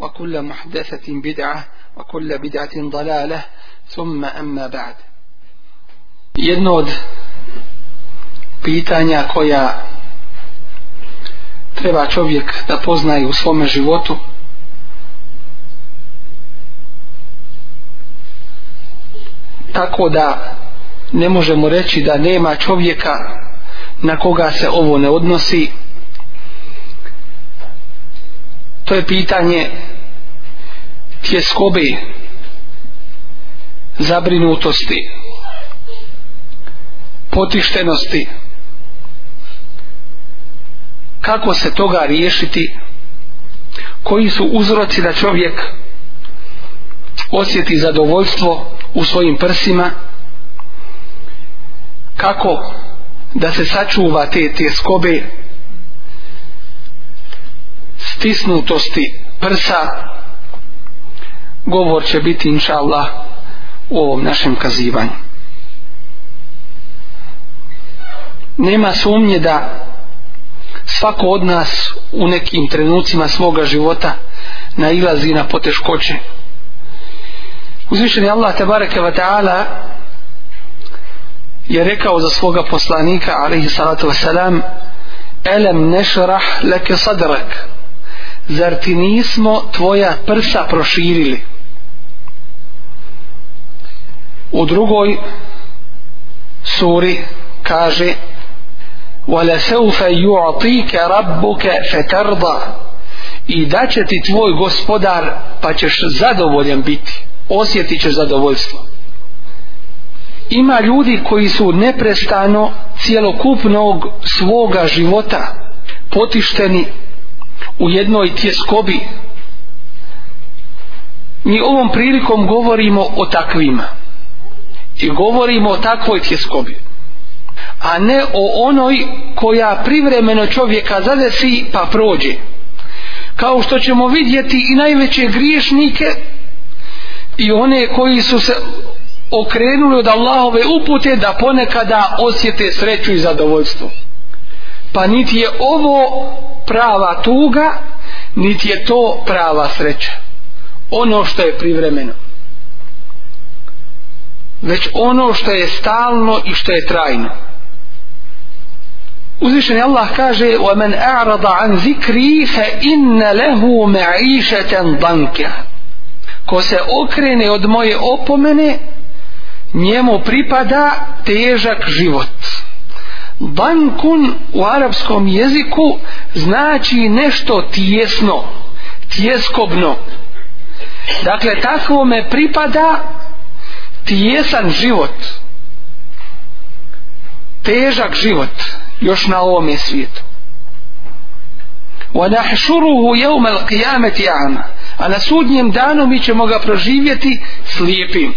وكل محدثة بدعة وكل بدعة ضلالة ثم أما بعد jedno od pitanja koja treba čovjek da poznaje u svome životu tako da ne možemo reći da nema čovjeka na koga se ovo ne odnosi to je pitanje tjeskobe zabrinutosti potištenosti kako se toga riješiti koji su uzroci da čovjek osjeti zadovoljstvo u svojim prsima kako da se sačuva te tjeskobe skobe stisnutosti prsa govor će biti inša Allah u ovom našem kazivanju nema sumnje da svako od nas u nekim trenucima svoga života nailazi na poteškoće uzvišen je Allah tabareke wa ta'ala je rekao za svoga poslanika alaihi salatu wa salam elem nešrah leke sadrak zar ti nismo tvoja prsa proširili u drugoj suri kaže وَلَسَوْفَ يُعْطِيكَ رَبُّكَ فَتَرْضَ i da će ti tvoj gospodar pa ćeš zadovoljan biti osjetit ćeš zadovoljstvo ima ljudi koji su neprestano cijelokupnog svoga života potišteni u jednoj tjeskobi mi ovom prilikom govorimo o takvima i govorimo o takvoj tjeskobi a ne o onoj koja privremeno čovjeka zadesi pa prođe kao što ćemo vidjeti i najveće griješnike i one koji su se okrenuli od Allahove upute da ponekada osjete sreću i zadovoljstvo pa niti je ovo prava tuga niti je to prava sreća ono što je privremeno već ono što je stalno i što je trajno Uzvišen je Allah kaže وَمَنْ أَعْرَضَ عَنْ ذِكْرِي فَإِنَّ لَهُ مَعِيشَةً دَنْكَ Ko se okrene od moje opomene njemu pripada težak život Bankun u arapskom jeziku znači nešto tjesno, tjeskobno. Dakle, takvo me pripada tjesan život. Težak život još na ovom svijetu. وَنَحْشُرُهُ يَوْمَ الْقِيَامَةِ عَمَا A na sudnjem danu mi ćemo ga proživjeti slijepim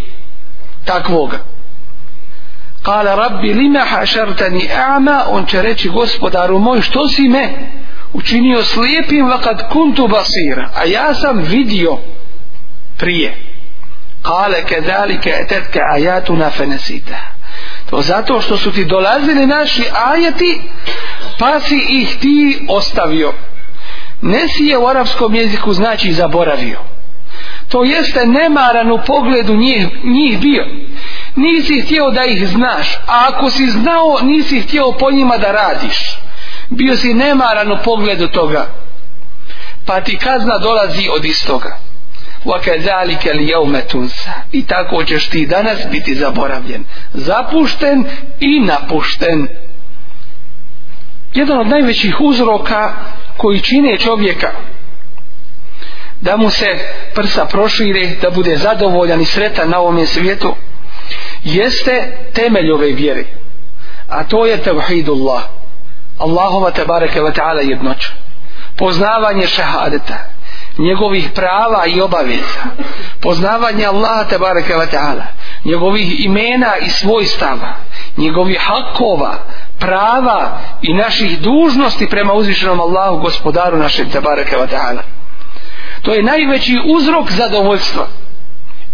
takvoga. Kala rabbi lima hašartani a'ma On će reći gospodaru moj što si me učinio slijepim vakad kuntu basira A ja sam vidio prije Kale kedalike etetke ajatuna fenesita To zato što su ti dolazili naši ajati Pa si ih ti ostavio Nesi je u arapskom jeziku znači zaboravio To jeste nemaran u pogledu njih, njih bio nisi htio da ih znaš a ako si znao nisi htio po njima da radiš bio si nemaran u pogledu toga pa ti kazna dolazi od istoga وَكَذَلِكَ الْيَوْمَ تُنْسَ i tako ćeš ti danas biti zaboravljen zapušten i napušten jedan od najvećih uzroka koji čine čovjeka da mu se prsa prošire da bude zadovoljan i sretan na ovom svijetu jeste temelj ove vjere a to je tevhidullah Allahova tebareke wa ta'ala jednoća poznavanje šehadeta njegovih prava i obaveza poznavanje Allaha tebareke wa ta'ala njegovih imena i svojstava njegovih hakova prava i naših dužnosti prema uzvišenom Allahu gospodaru našeg tebareke wa ta'ala to je najveći uzrok zadovoljstva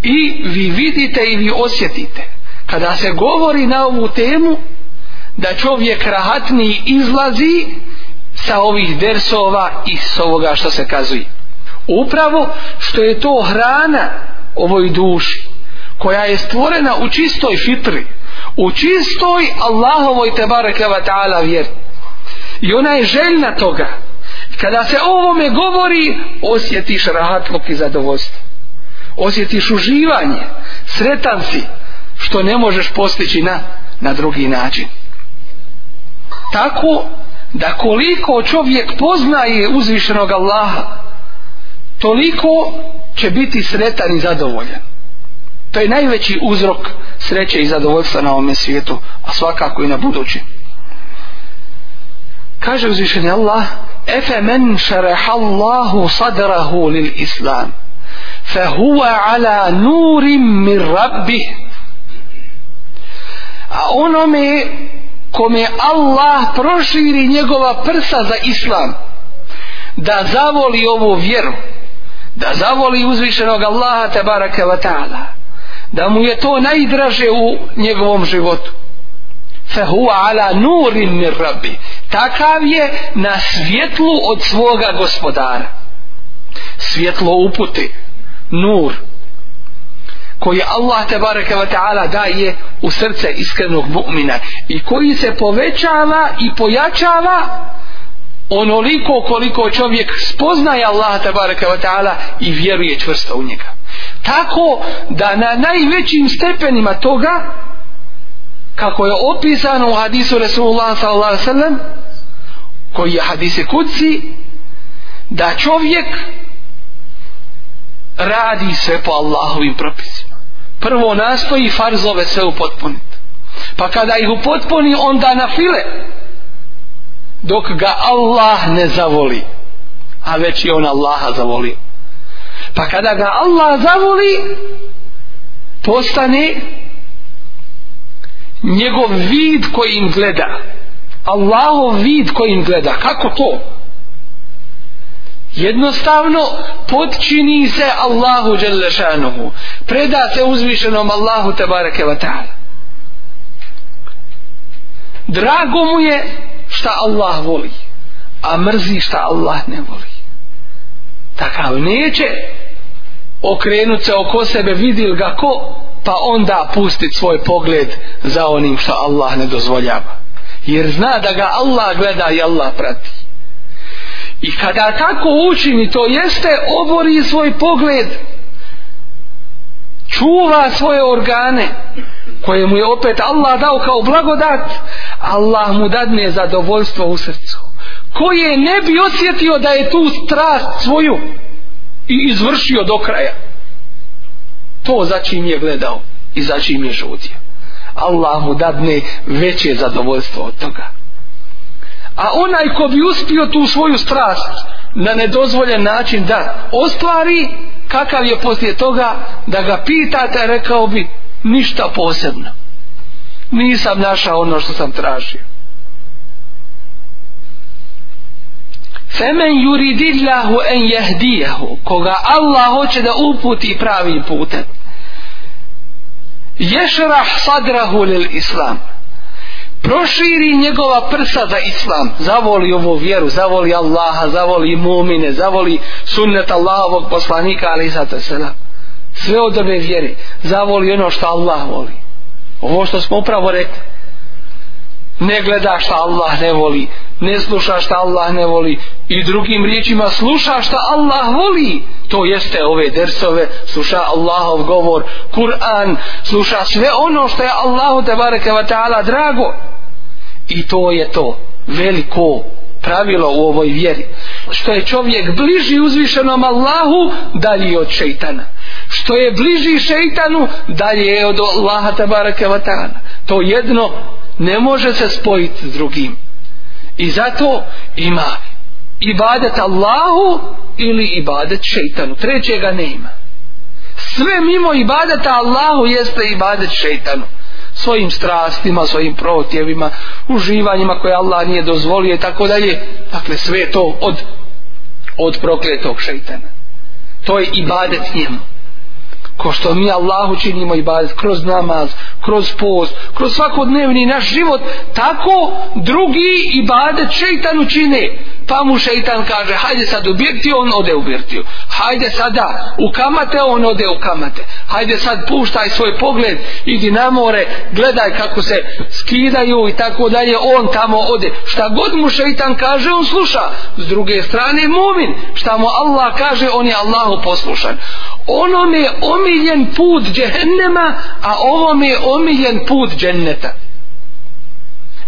i vi vidite i vi osjetite kada se govori na ovu temu da čovjek rahatni izlazi sa ovih dersova i s ovoga što se kazuje upravo što je to hrana ovoj duši koja je stvorena u čistoj fitri u čistoj Allahovoj tebareke wa ta'ala vjer i ona je željna toga kada se ovome govori osjetiš rahatluk i zadovoljstvo osjetiš uživanje sretan si što ne možeš postići na, na drugi način. Tako da koliko čovjek poznaje uzvišenog Allaha, toliko će biti sretan i zadovoljan. To je najveći uzrok sreće i zadovoljstva na ovome svijetu, a svakako i na budućem. Kaže uzvišeni Allah, Efe men šarehallahu sadrahu lil islam, fe huwa ala nurim mir rabbih, a onome kome Allah proširi njegova prsa za islam da zavoli ovu vjeru da zavoli uzvišenog Allaha te baraka wa ta'ala da mu je to najdraže u njegovom životu fe huwa ala nurin mir rabbi takav je na svjetlu od svoga gospodara svjetlo upute nur koji Allah te bareke ve taala daje u srce iskrenog mu'mina i koji se povećava i pojačava onoliko koliko čovjek spoznaje Allah te bareke ve taala i vjeruje čvrsto u njega tako da na najvećim stepenima toga kako je opisano u hadisu Resulullah sallallahu alaihi sallam koji je hadise kuci da čovjek radi sve po Allahovim propisima prvo nastoji farzove sve upotpuniti pa kada ih upotpuni onda na file dok ga Allah ne zavoli a već je on Allaha zavolio pa kada ga Allah zavoli postane njegov vid kojim gleda Allahov vid kojim gleda kako to? jednostavno potčini se Allahu Đelešanuhu preda se uzvišenom Allahu Tebareke Vatala drago mu je šta Allah voli a mrzi šta Allah ne voli takav neće okrenut se oko sebe vidil ga ko pa onda pustit svoj pogled za onim što Allah ne dozvoljava jer zna da ga Allah gleda i Allah prati I kada tako učini, to jeste, obori svoj pogled, čuva svoje organe, koje mu je opet Allah dao kao blagodat, Allah mu dadne zadovoljstvo u srcu. Koje ne bi osjetio da je tu strast svoju i izvršio do kraja. To za čim je gledao i za čim je žudio. Allah mu dadne veće zadovoljstvo od toga a onaj ko bi uspio tu svoju strast na nedozvoljen način da ostvari kakav je poslije toga da ga pitate rekao bi ništa posebno nisam našao ono što sam tražio Femen yuridillahu en jehdijahu koga Allah hoće da uputi pravim putem ješrah sadrahu lil islamu proširi njegova prsa za islam, zavoli ovu vjeru, zavoli Allaha, zavoli mumine, zavoli sunnet Allahovog poslanika, ali i sada se sve od ove vjere, zavoli ono što Allah voli. Ovo što smo upravo rekli, ne gleda što Allah ne voli, ne sluša što Allah ne voli i drugim riječima sluša što Allah voli. To jeste ove dersove, sluša Allahov govor, Kur'an, sluša sve ono što je Allahu tebareke wa ta'ala drago i to je to veliko pravilo u ovoj vjeri što je čovjek bliži uzvišenom Allahu dalje od šeitana što je bliži šeitanu dalje je od Allaha tabaraka vatana to jedno ne može se spojiti s drugim i zato ima ibadet Allahu ili ibadet šeitanu trećega ne ima sve mimo ibadeta Allahu jeste ibadet šeitanu svojim strastima, svojim protjevima, uživanjima koje Allah nije dozvolio i tako dalje. Dakle, sve to od, od prokletog šeitana. To je ibadet njemu ko što mi Allahu činimo i bar kroz namaz, kroz post, kroz svakodnevni naš život, tako drugi i bade šeitan učine. Pa mu šeitan kaže, hajde sad u birtiju, on ode u birtiju. Hajde sada u kamate, on ode u kamate. Hajde sad puštaj svoj pogled, idi na more, gledaj kako se skidaju i tako dalje, on tamo ode. Šta god mu šeitan kaže, on sluša. S druge strane, mumin, šta mu Allah kaže, on je Allahu poslušan. Ono me, ome omiljen put džehennema a ovom je omiljen put dženneta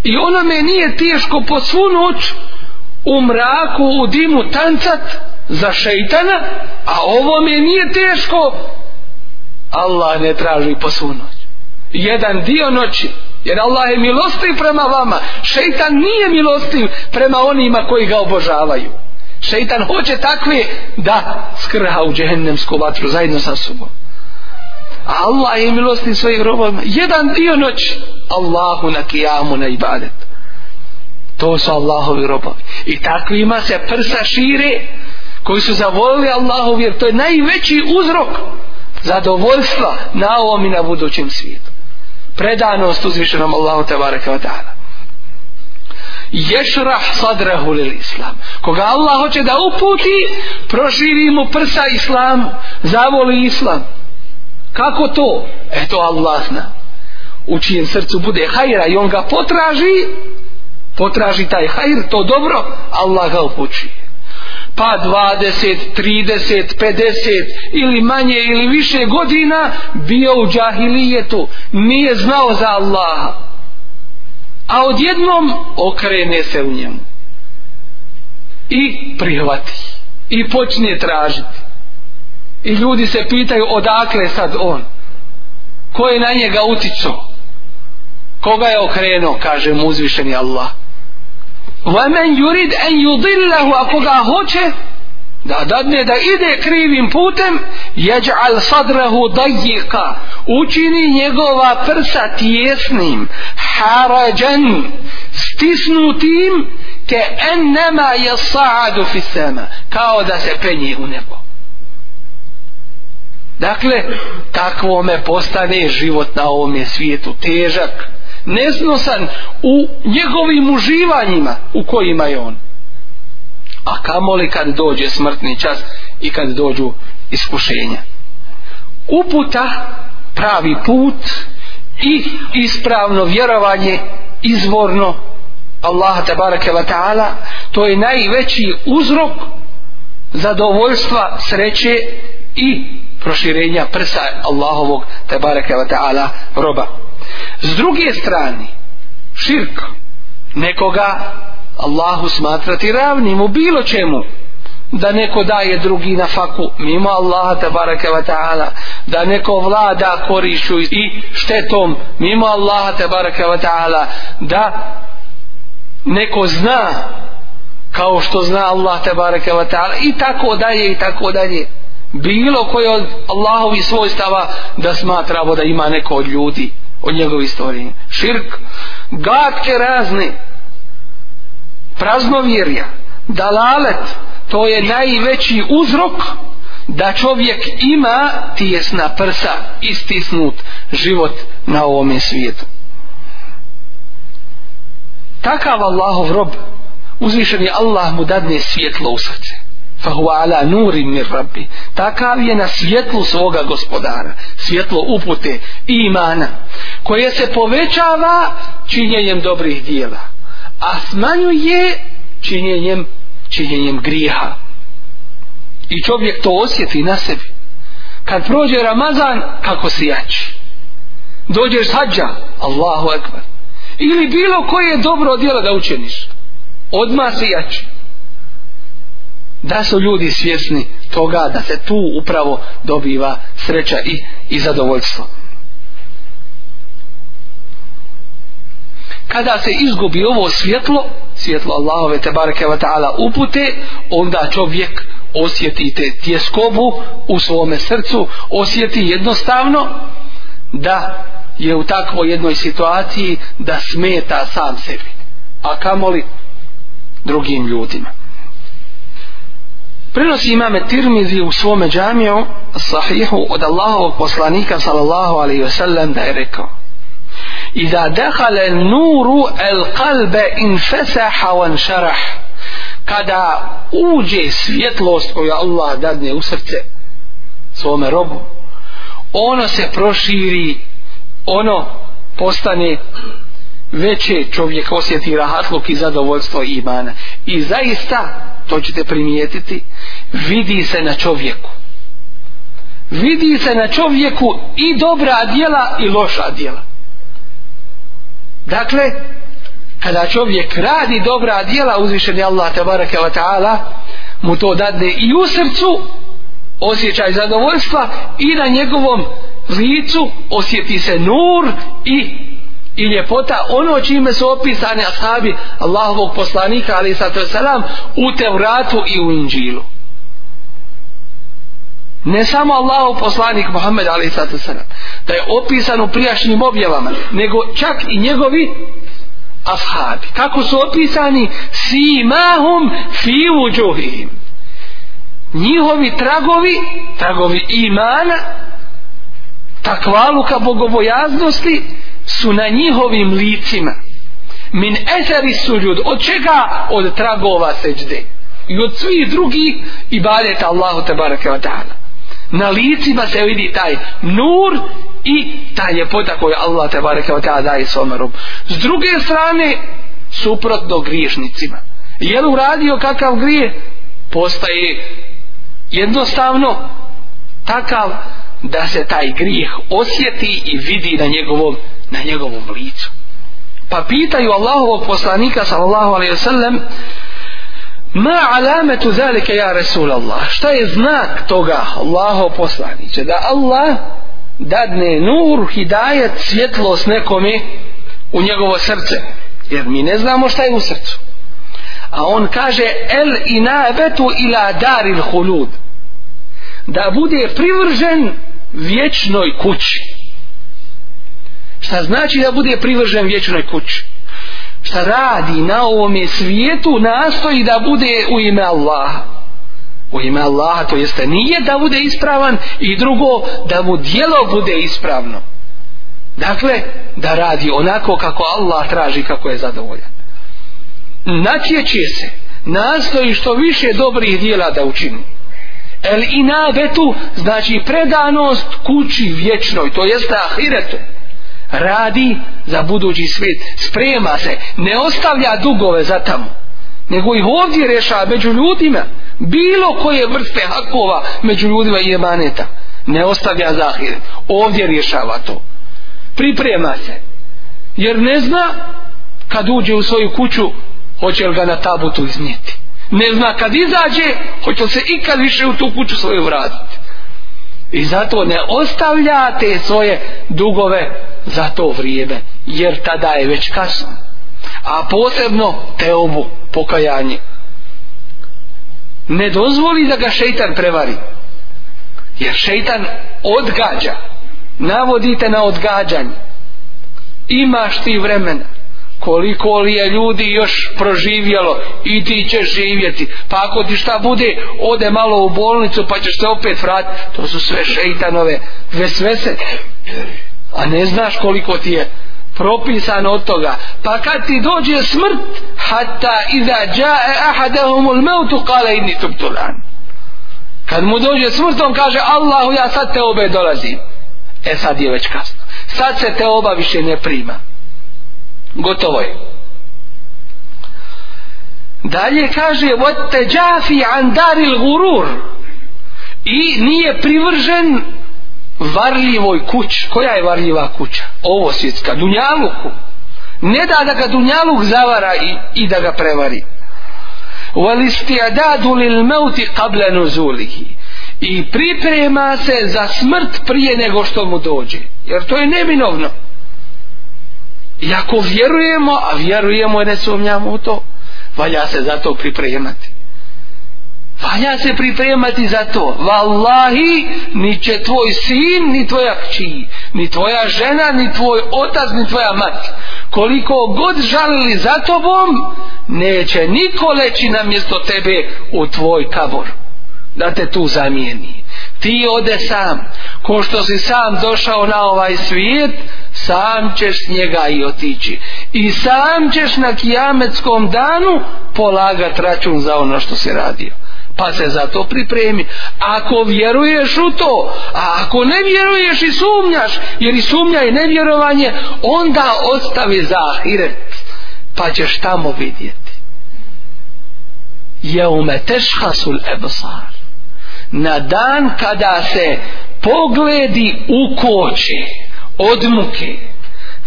i ona me nije teško po svu noć u mraku u dimu tancat za šeitana a ovom je nije teško Allah ne traži po svu noć jedan dio noći jer Allah je milostiv prema vama šeitan nije milostiv prema onima koji ga obožavaju šeitan hoće takve da skrha u džehennemsku vatru zajedno sa sobom Allah je milostiv svojim robom jedan dio noći Allahu na kijamu na ibadet to su Allahovi robovi i takvima se prsa šire koji su zavolili Allahu jer to je najveći uzrok zadovoljstva na ovom i na budućem svijetu predanost uzvišenom Allahu te bareke od dana ješrah sadrahu lil islam koga Allah hoće da uputi proširi mu prsa islamu zavoli islam kako to eto Allah zna u čijem srcu bude hajra i on ga potraži potraži taj hajr to dobro Allah ga upući pa 20, 30, 50 ili manje ili više godina bio u džahilijetu nije znao za Allaha a odjednom okrene se u njemu i prihvati i počne tražiti i ljudi se pitaju odakle sad on ko je na njega uticao koga je okrenuo kaže mu uzvišeni Allah وَمَنْ يُرِدْ أَنْ يُضِلَّهُ a koga hoće da dadne da ide krivim putem jeđal sadrehu dajjika učini njegova prsa tjesnim harađan stisnutim ke ennema je sa'adu fissama kao da se penje u nebo Dakle, takvo me postane život na ovom je svijetu težak, neznosan u njegovim uživanjima u kojima je on. A kamoli kad dođe smrtni čas i kad dođu iskušenja. Uputa pravi put i ispravno vjerovanje izvorno Allah tabaraka wa ta'ala to je najveći uzrok zadovoljstva, sreće i proširenja prsa Allahovog te bareke ve taala roba. S druge strane, širk nekoga Allahu smatrati ravnim u bilo čemu da neko daje drugi na faku mimo Allaha te bareke ve taala da neko vlada korišću i štetom mimo Allaha te bareke ve taala da neko zna kao što zna Allah te bareke ve taala i tako dalje i tako dalje bilo koje od Allahovi svojstava da smatravo da ima neko od ljudi od njegove istorije širk gatke razne praznovjerja dalalet to je najveći uzrok da čovjek ima tijesna prsa istisnut život na ovome svijetu takav Allahov rob uzvišen je Allah mu dadne svjetlo u srce fahuwa ala nuri min rabbi takav je na svjetlu svoga gospodara svjetlo upute i imana koje se povećava činjenjem dobrih dijela a smanjuje činjenjem činjenjem griha i čovjek to osjeti na sebi kad prođe Ramazan kako si jači dođeš hađa Allahu akbar ili bilo koje dobro djelo da učiniš odmah si jači da su ljudi svjesni toga da se tu upravo dobiva sreća i, i zadovoljstvo. Kada se izgubi ovo svjetlo, svjetlo Allahove te bareke wa ta'ala upute, onda čovjek osjeti te tjeskobu u svome srcu, osjeti jednostavno da je u takvoj jednoj situaciji da smeta sam sebi, a kamoli drugim ljudima. Prenosi imame Tirmizi u svome džamiju sahihu od Allahovog poslanika sallallahu alaihi wasallam da je rekao Iza dehale nuru el kalbe in feseha van šarah kada uđe svjetlost koju Allah dadne u srce svome robu ono se proširi ono postane veće čovjek osjeti rahatluk i zadovoljstvo imana i zaista to ćete primijetiti vidi se na čovjeku vidi se na čovjeku i dobra djela i loša djela dakle kada čovjek radi dobra djela uzvišen je Allah tabaraka wa ta'ala mu to dadne i u srcu osjećaj zadovoljstva i na njegovom licu osjeti se nur i, i ljepota ono čime su opisane ashabi Allahovog poslanika ali sato salam u Tevratu i u Inđilu ne samo Allahov poslanik Muhammed a.s. da je opisan u prijašnjim objavama nego čak i njegovi ashabi kako su opisani simahum fi uđuhim njihovi tragovi tragovi imana takvaluka bogobojaznosti su na njihovim licima min eteri suđud od čega od tragova seđde i od svih drugih i baljeta Allahu tabaraka wa ta'ala na licima se vidi taj nur i ta ljepota koju Allah te bareke od tada daje svome robu. S druge strane, suprotno griješnicima. Je li uradio kakav grije? Postaje jednostavno takav da se taj grijeh osjeti i vidi na njegovom, na njegovom licu. Pa pitaju Allahovog poslanika sallallahu alaihi wa sallam Ma alametu zalike ja Resul Allah. Šta je znak toga Allaho poslaniće? Da Allah dadne nur, hidajet, svjetlost nekome u njegovo srce. Jer mi ne znamo šta je u srcu. A on kaže el inabetu ila daril hulud. Da bude privržen vječnoj kući. Šta znači da bude privržen vječnoj kući? šta radi na ovome svijetu nastoji da bude u ime Allaha u ime Allaha to jeste nije da bude ispravan i drugo da mu dijelo bude ispravno dakle da radi onako kako Allah traži kako je zadovoljan natječe se nastoji što više dobrih dijela da učini el inabetu znači predanost kući vječnoj to jeste ahiretu radi za budući svijet, sprema se, ne ostavlja dugove za tamo, nego ih ovdje reša među ljudima, bilo koje vrste hakova među ljudima i emaneta, ne ostavlja zahire, ovdje rješava to, priprema se, jer ne zna kad uđe u svoju kuću, hoće li ga na tabutu iznijeti, ne zna kad izađe, hoće li se ikad više u tu kuću svoju vratiti, I zato ne ostavlja te svoje dugove za to vrijeme, jer tada je već kasno. A posebno teobu, pokajanje. Ne dozvoli da ga šeitan prevari, jer šeitan odgađa, navodite na odgađanje. Imaš ti vremena, koliko li je ljudi još proživjelo i ti će živjeti pa ako ti šta bude ode malo u bolnicu pa ćeš se opet vratiti to su sve šeitanove vesvese a ne znaš koliko ti je propisano od toga pa kad ti dođe smrt hatta iza jae ahadahumul mevtu kale inni tubtulan kad mu dođe smrt on kaže Allahu ja sad te obe dolazim e sad je već kasno sad se te oba više ne prima gotovo je dalje kaže vatteđafi andaril gurur i nije privržen varljivoj kući koja je varljiva kuća ovo svjetska dunjaluku ne da da ga dunjaluk zavara i, i da ga prevari wal istiadadu lil mauti qabla nuzulihi i priprema se za smrt prije nego što mu dođe jer to je neminovno iako vjerujemo a vjerujemo i ne sumnjamo u to valja se za to pripremati valja se pripremati za to vallahi ni će tvoj sin ni tvoja kći ni tvoja žena ni tvoj otac ni tvoja mati koliko god žalili za tobom neće niko leći na mjesto tebe u tvoj tabor da te tu zamijeni ti ode sam ko što si sam došao na ovaj svijet sam ćeš s njega i otići i sam ćeš na kijametskom danu polagat račun za ono što si radio pa se za to pripremi ako vjeruješ u to a ako ne vjeruješ i sumnjaš jer i sumnja je nevjerovanje onda ostavi zahiret pa ćeš tamo vidjeti je ume teškasul ebsar na dan kada se pogledi u koči od muke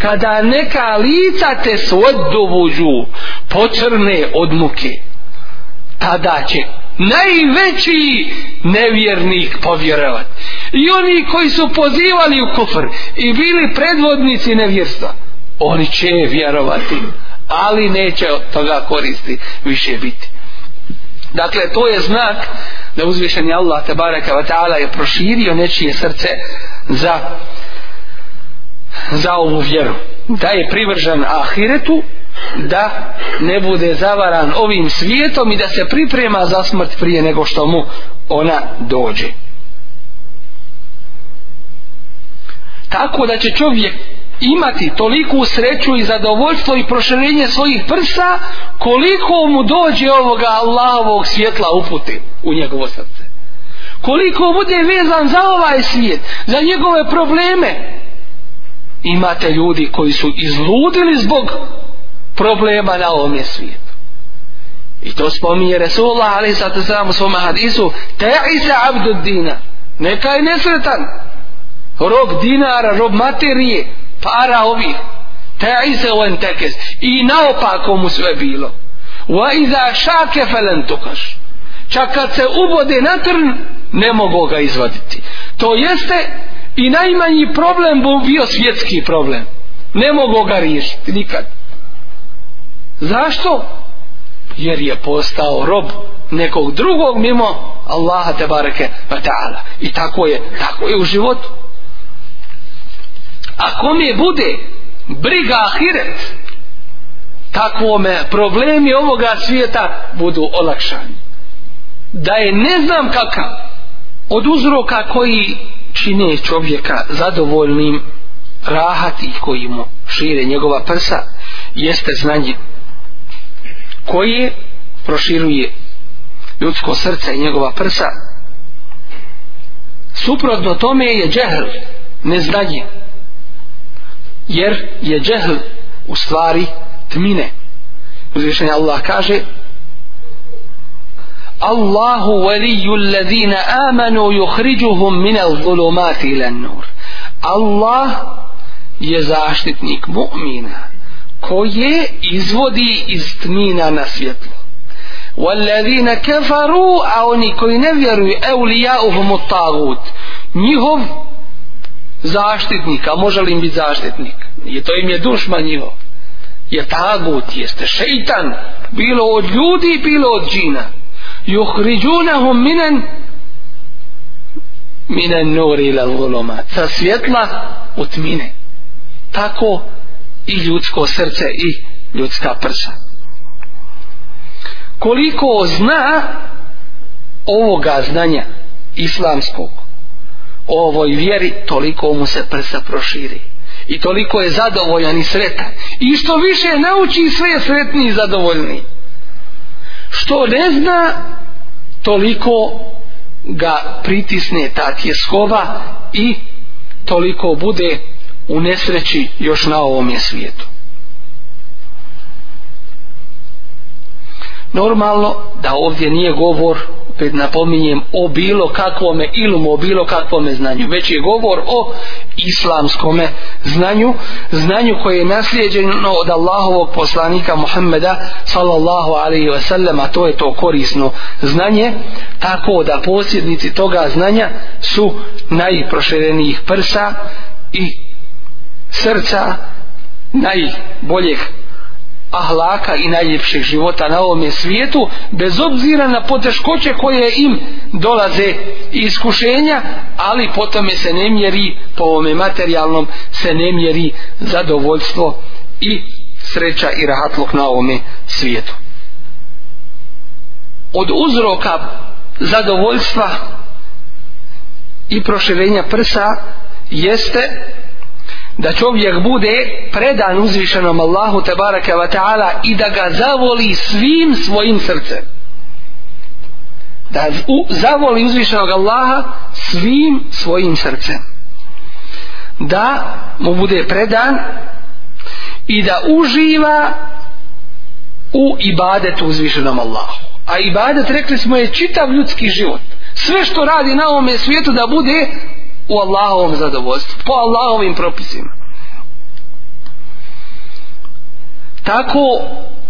kada neka lica te svodovuđu počrne od muke tada će najveći nevjernik povjerovat i oni koji su pozivali u kufr i bili predvodnici nevjerstva oni će vjerovati ali neće od toga koristi više biti dakle to je znak da uzvišeni Allah tabaraka wa ta'ala je proširio nečije srce za uh, za ovu vjeru da je privržan ahiretu da ne bude zavaran ovim svijetom i da se priprema za smrt prije nego što mu ona dođe tako da će čovjek imati toliku sreću i zadovoljstvo i proširenje svojih prsa koliko mu dođe ovoga Allahovog svjetla upute u njegovo srce koliko bude vezan za ovaj svijet za njegove probleme imate ljudi koji su izludili zbog problema na ovom svijetu. I to spominje Resulullah ali sada sam u svome hadisu te i se abdu dina neka je nesretan rog dinara, rob materije para ovih te i se on tekes i naopako mu sve bilo wa iza šake felen tukaš čak kad se ubode na trn ne mogu ga izvaditi to jeste i najmanji problem bo bio svjetski problem ne mogu ga riješiti nikad zašto? jer je postao rob nekog drugog mimo Allaha te bareke wa ta'ala i tako je, tako je u životu ako mi bude briga ahiret takvome problemi ovoga svijeta budu olakšani da je ne znam kakav od uzroka koji čine čovjeka zadovoljnim rahati koji mu šire njegova prsa jeste znanje koje proširuje ljudsko srce i njegova prsa suprotno tome je džehl neznanje jer je džehl u stvari tmine uzvišenje Allah kaže Allahu veliju allazina amanu yukhrijuhum min al-zulumati ila nur Allah je zaštitnik mu'mina koje izvodi iz tmina na svjetlo والذين كفروا او نكون يروي اولياؤهم الطاغوت njihov zaštitnik a može li im biti zaštitnik je to im je dušman njihov je tagut jeste šeitan bilo od ljudi bilo od džina yukhrijunahum minan minan nur ila zuluma sa svjetla u tmine tako i ljudsko srce i ljudska prsa koliko zna ovoga znanja islamskog o ovoj vjeri toliko mu se prsa proširi i toliko je zadovoljan i sretan i što više nauči sve je sretniji i zadovoljniji što ne zna toliko ga pritisne ta tjeskova i toliko bude u nesreći još na ovom svijetu normalno da ovdje nije govor opet napominjem o bilo kakvome ilumu, o bilo kakvome znanju već je govor o islamskome znanju, znanju koje je naslijeđeno od Allahovog poslanika Muhammeda sallallahu alaihi ve sellem, a to je to korisno znanje, tako da posjednici toga znanja su najproširenijih prsa i srca najboljeg ahlaka i najljepšeg života na ovome svijetu bez obzira na poteškoće koje im dolaze iskušenja ali potome se ne mjeri po ovome materijalnom se ne mjeri zadovoljstvo i sreća i rahatluk na ovome svijetu od uzroka zadovoljstva i proširenja prsa jeste da čovjek bude predan uzvišenom Allahu te baraka wa ta'ala i da ga zavoli svim svojim srcem da u, zavoli uzvišenog Allaha svim svojim srcem da mu bude predan i da uživa u ibadetu uzvišenom Allahu a ibadet rekli smo je čitav ljudski život sve što radi na ovome svijetu da bude u Allahovom zadovoljstvu po Allahovim propisima tako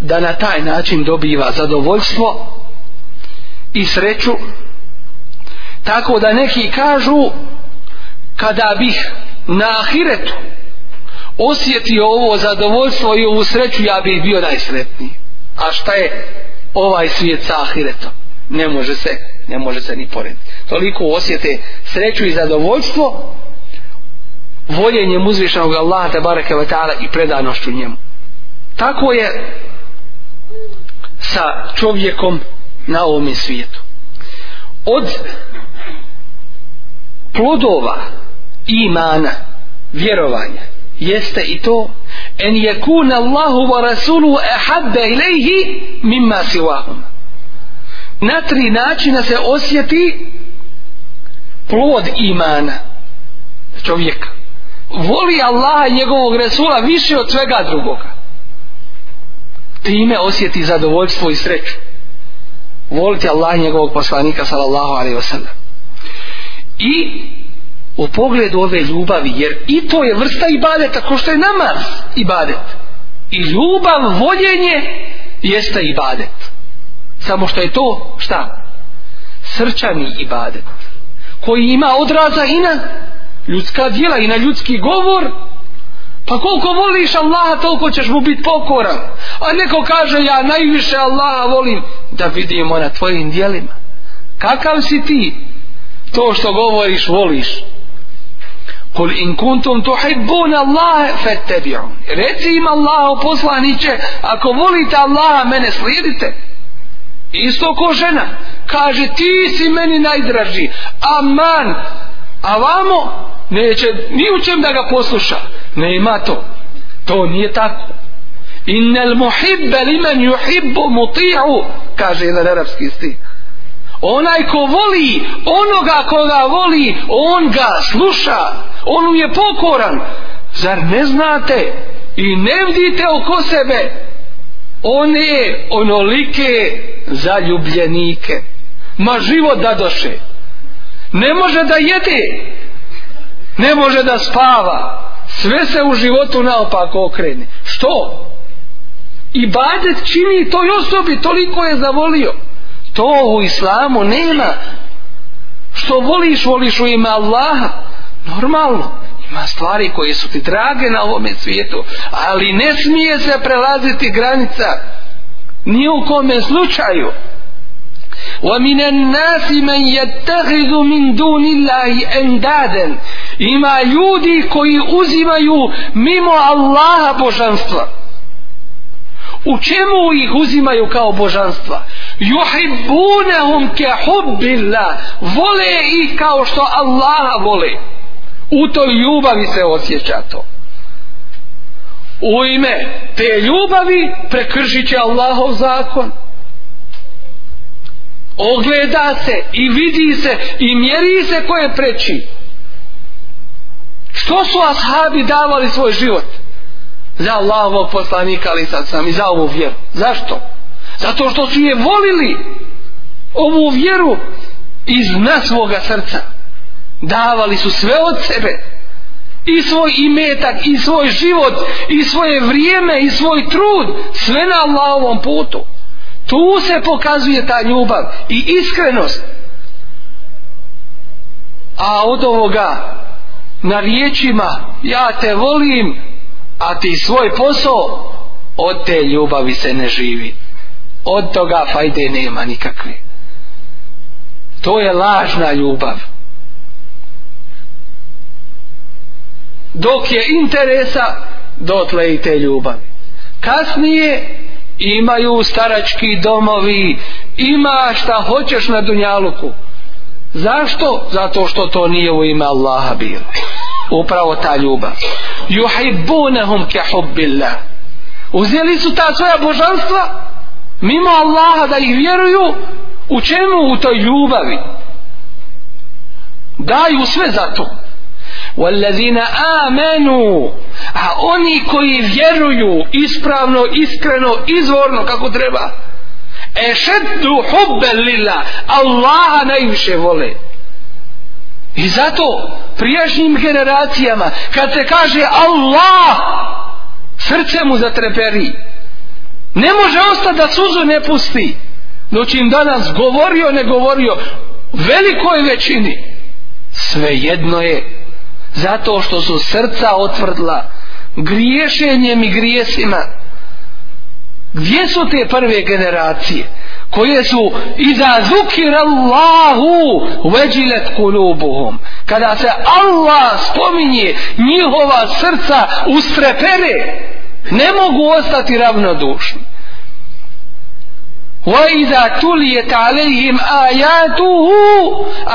da na taj način dobiva zadovoljstvo i sreću tako da neki kažu kada bih na ahiretu osjetio ovo zadovoljstvo i ovu sreću ja bih bio najsretniji a šta je ovaj svijet sa ahiretom ne može se ne može se ni porediti toliko osjete sreću i zadovoljstvo voljenjem uzvišenog Allaha te bareke ve taala i predanošću njemu tako je sa čovjekom na ovom svijetu od plodova imana vjerovanja jeste i to en yakun Allahu wa rasulu ahabba ilayhi mimma siwahum na tri načina se osjeti plod imana čovjeka voli Allaha i njegovog Resula više od svega drugoga time osjeti zadovoljstvo i sreću voliti Allaha i njegovog poslanika sallallahu alaihi wasallam i u pogledu ove ljubavi jer i to je vrsta ibadeta ko što je namaz ibadet i ljubav voljenje jeste ibadet samo što je to šta srčani ibadet koji ima odraza i na ljudska djela i na ljudski govor pa koliko voliš Allaha toliko ćeš mu biti pokoran a neko kaže ja najviše Allaha volim da vidimo na tvojim djelima kakav si ti to što govoriš voliš Kul in kuntum tuhibbun Allah fattabi'un. Reci im Allahu poslanice, ako volite Allaha, mene slijedite isto ko žena kaže ti si meni najdraži aman a vamo neće ni u čem da ga posluša ne ima to to nije tako innel muhibbe li men juhibbu muti'u kaže jedan arapski stih onaj ko voli onoga koga voli on ga sluša on mu je pokoran zar ne znate i ne vidite oko sebe one onolike zaljubljenike ma živo da doše ne može da jede ne može da spava sve se u životu naopako okrene što? i badet čini toj osobi toliko je zavolio to u islamu nema što voliš voliš u ime Allaha normalno ima stvari koje su ti drage na ovome svijetu, ali ne smije se prelaziti granica ni u kome slučaju. وَمِنَ النَّاسِ مَنْ يَتَّغِذُ مِنْ دُونِ اللَّهِ أَنْدَادًا Ima ljudi koji uzimaju mimo Allaha božanstva. U čemu ih uzimaju kao božanstva? يُحِبُّونَهُمْ كَحُبِّ اللَّهِ Vole ih kao što Allaha vole. Vole u toj ljubavi se osjeća to u ime te ljubavi prekršit će Allahov zakon ogleda se i vidi se i mjeri se ko je preči što su ashabi davali svoj život za Allahovog poslanika ali sad sam i za ovu vjeru zašto? zato što su je volili ovu vjeru iz nasvoga srca davali su sve od sebe i svoj imetak i svoj život i svoje vrijeme i svoj trud sve na Allahovom putu tu se pokazuje ta ljubav i iskrenost a od ovoga na riječima ja te volim a ti svoj posao od te ljubavi se ne živi od toga fajde nema nikakve to je lažna ljubav dok je interesa dotle i te ljubavi kasnije imaju starački domovi ima šta hoćeš na dunjaluku zašto? zato što to nije u ime Allaha bilo upravo ta ljubav yuhibbunahum ka hubbillah uzeli su ta svoja božanstva mimo Allaha da ih vjeruju u čemu u toj ljubavi daju sve za to والذين آمنوا a oni koji vjeruju ispravno, iskreno, izvorno kako treba ešeddu hubbe lilla Allaha najviše vole i zato prijašnjim generacijama kad se kaže Allah srce mu zatreperi ne može ostati da suzu ne pusti no čim danas govorio ne govorio velikoj većini sve jedno je zato što su srca otvrdla griješenjem i grijesima gdje su te prve generacije koje su i za zukir Allahu veđilet kulubuhum kada se Allah spominje njihova srca ustrepere ne mogu ostati ravnodušni وَإِذَا تُلِيَتْ عَلَيْهِمْ آيَاتُهُ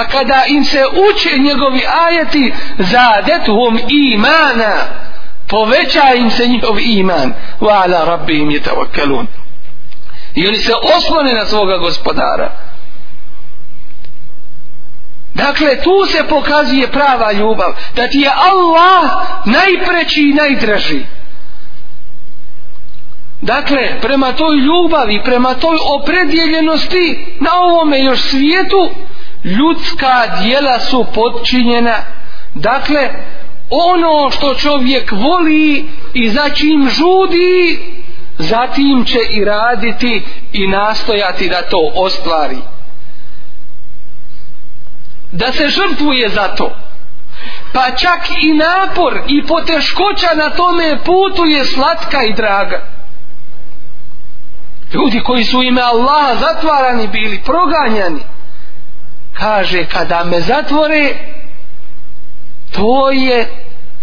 A kada im se uče njegovi ajeti, zadetuhum imana, poveća im se njihov iman. وَعَلَى رَبِّهِمْ يَتَوَكَّلُونَ I oni se oslone na svoga gospodara. Dakle, tu se pokazuje prava ljubav, da ti je Allah najpreći i najdraži. Dakle, prema toj ljubavi, prema toj opredjeljenosti na ovome još svijetu, ljudska dijela su podčinjena. Dakle, ono što čovjek voli i za čim žudi, zatim će i raditi i nastojati da to ostvari. Da se žrtvuje za to. Pa čak i napor i poteškoća na tome putu je slatka i draga ljudi koji su ime Allaha zatvarani bili proganjani kaže kada me zatvore to je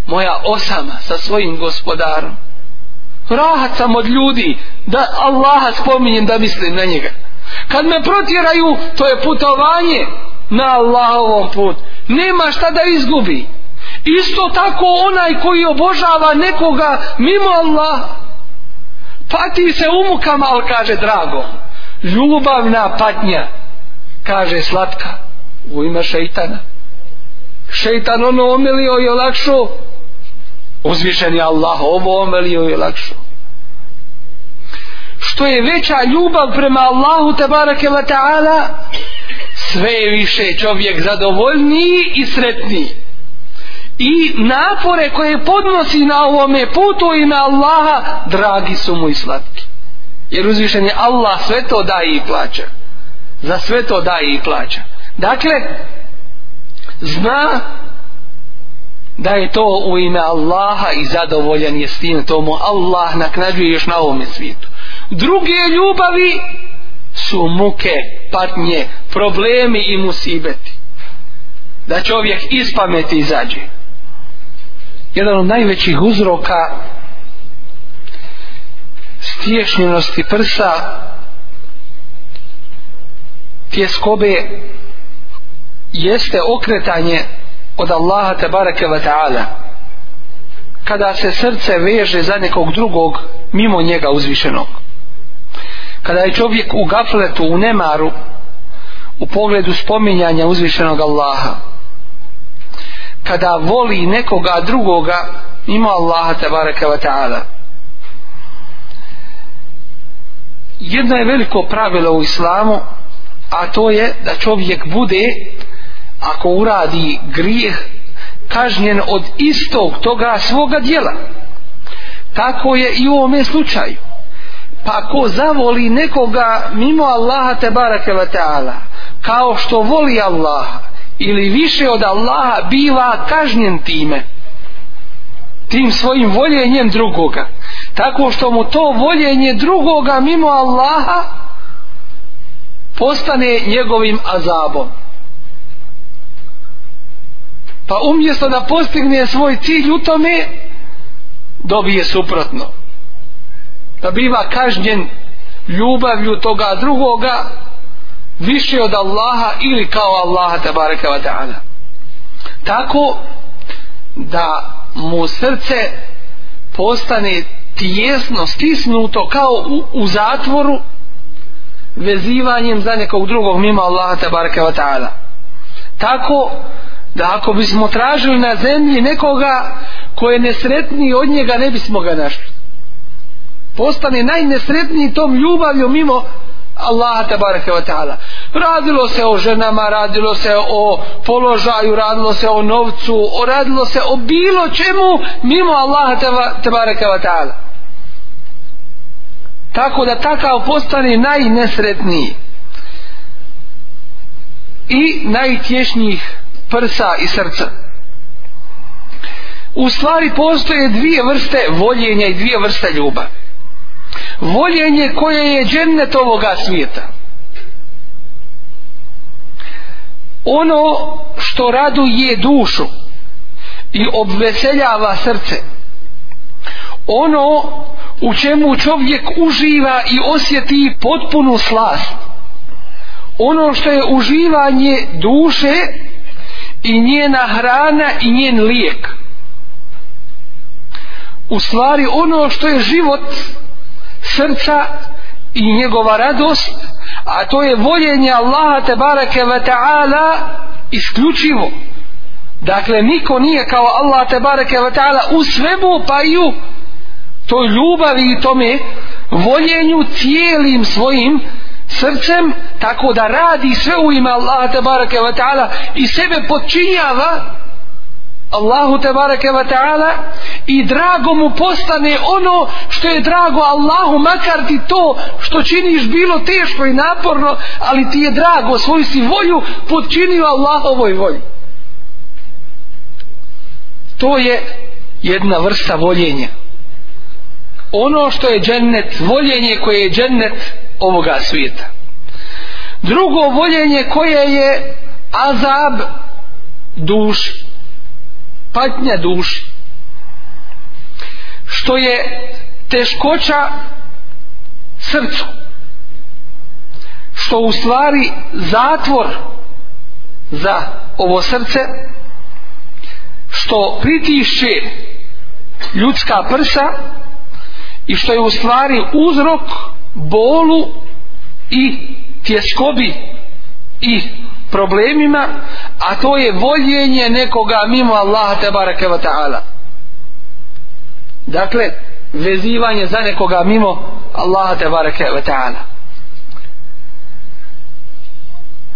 moja osama sa svojim gospodarom rahat sam od ljudi da Allaha spominjem da mislim na njega kad me protjeraju to je putovanje na Allahovom put nema šta da izgubi isto tako onaj koji obožava nekoga mimo Allaha pati se u mukama, ali kaže drago ljubavna patnja kaže slatka u ima šeitana šeitan ono omilio i olakšo uzvišen je Allah ovo omilio i olakšo što je veća ljubav prema Allahu te barake wa ta'ala sve je više čovjek zadovoljniji i sretniji i napore koje podnosi na ovome putu i na Allaha dragi su mu i slatki jer uzvišen je Allah sve to daje i plaća za sve to daje i plaća dakle zna da je to u ime Allaha i zadovoljan je s tim tomu Allah naknađuje još na ovome svijetu druge ljubavi su muke, patnje problemi i musibeti da čovjek ispameti izađe jedan od najvećih uzroka stiješnjenosti prsa tjeskobe jeste okretanje od Allaha te barake wa ta'ala kada se srce veže za nekog drugog mimo njega uzvišenog kada je čovjek u gafletu u nemaru u pogledu spominjanja uzvišenog Allaha kada voli nekoga drugoga ima Allaha tabaraka wa ta'ala jedno je veliko pravilo u islamu a to je da čovjek bude ako uradi grijeh kažnjen od istog toga svoga dijela tako je i u ovome slučaju pa ko zavoli nekoga mimo Allaha tabaraka wa ta'ala kao što voli Allaha ili više od Allaha biva kažnjen time tim svojim voljenjem drugoga tako što mu to voljenje drugoga mimo Allaha postane njegovim azabom pa umjesto da postigne svoj cilj u tome dobije suprotno da biva kažnjen ljubavlju toga drugoga više od Allaha ili kao Allaha tabareka wa ta'ala tako da mu srce postane tijesno stisnuto kao u, u zatvoru vezivanjem za nekog drugog mimo Allaha tabareka wa ta'ala tako da ako bismo tražili na zemlji nekoga koje je nesretniji od njega ne bismo ga našli postane najnesretniji tom ljubavlju mimo Allaha tabaraka wa ta'ala radilo se o ženama, radilo se o položaju, radilo se o novcu o radilo se o bilo čemu mimo Allaha tabaraka wa ta'ala tako da takav postane najnesretniji i najtješnijih prsa i srca u stvari postoje dvije vrste voljenja i dvije vrste ljubavi voljenje koje je džennet ovoga svijeta ono što raduje dušu i obveseljava srce ono u čemu čovjek uživa i osjeti potpunu slast ono što je uživanje duše i njena hrana i njen lijek u stvari ono što je život život srca i njegova radost a to je voljenje Allaha te bareke ve taala isključivo dakle niko nije kao Allah te bareke ve taala u svemu pa i u toj ljubavi i tome voljenju cijelim svojim srcem tako da radi sve u ime Allaha te bareke ve taala i sebe podčinjava Allahu te bareke ve taala i drago mu postane ono što je drago Allahu makar ti to što činiš bilo teško i naporno ali ti je drago svoju si volju podčinio Allahovoj volji to je jedna vrsta voljenja ono što je džennet voljenje koje je džennet ovoga svijeta drugo voljenje koje je azab duši patnja duši što je teškoća srcu što u stvari zatvor za ovo srce što pritišće ljudska prsa i što je u stvari uzrok bolu i tjeskobi i problemima, a to je voljenje nekoga mimo Allaha te bareke ve taala. Dakle, vezivanje za nekoga mimo Allaha te bareke ve taala.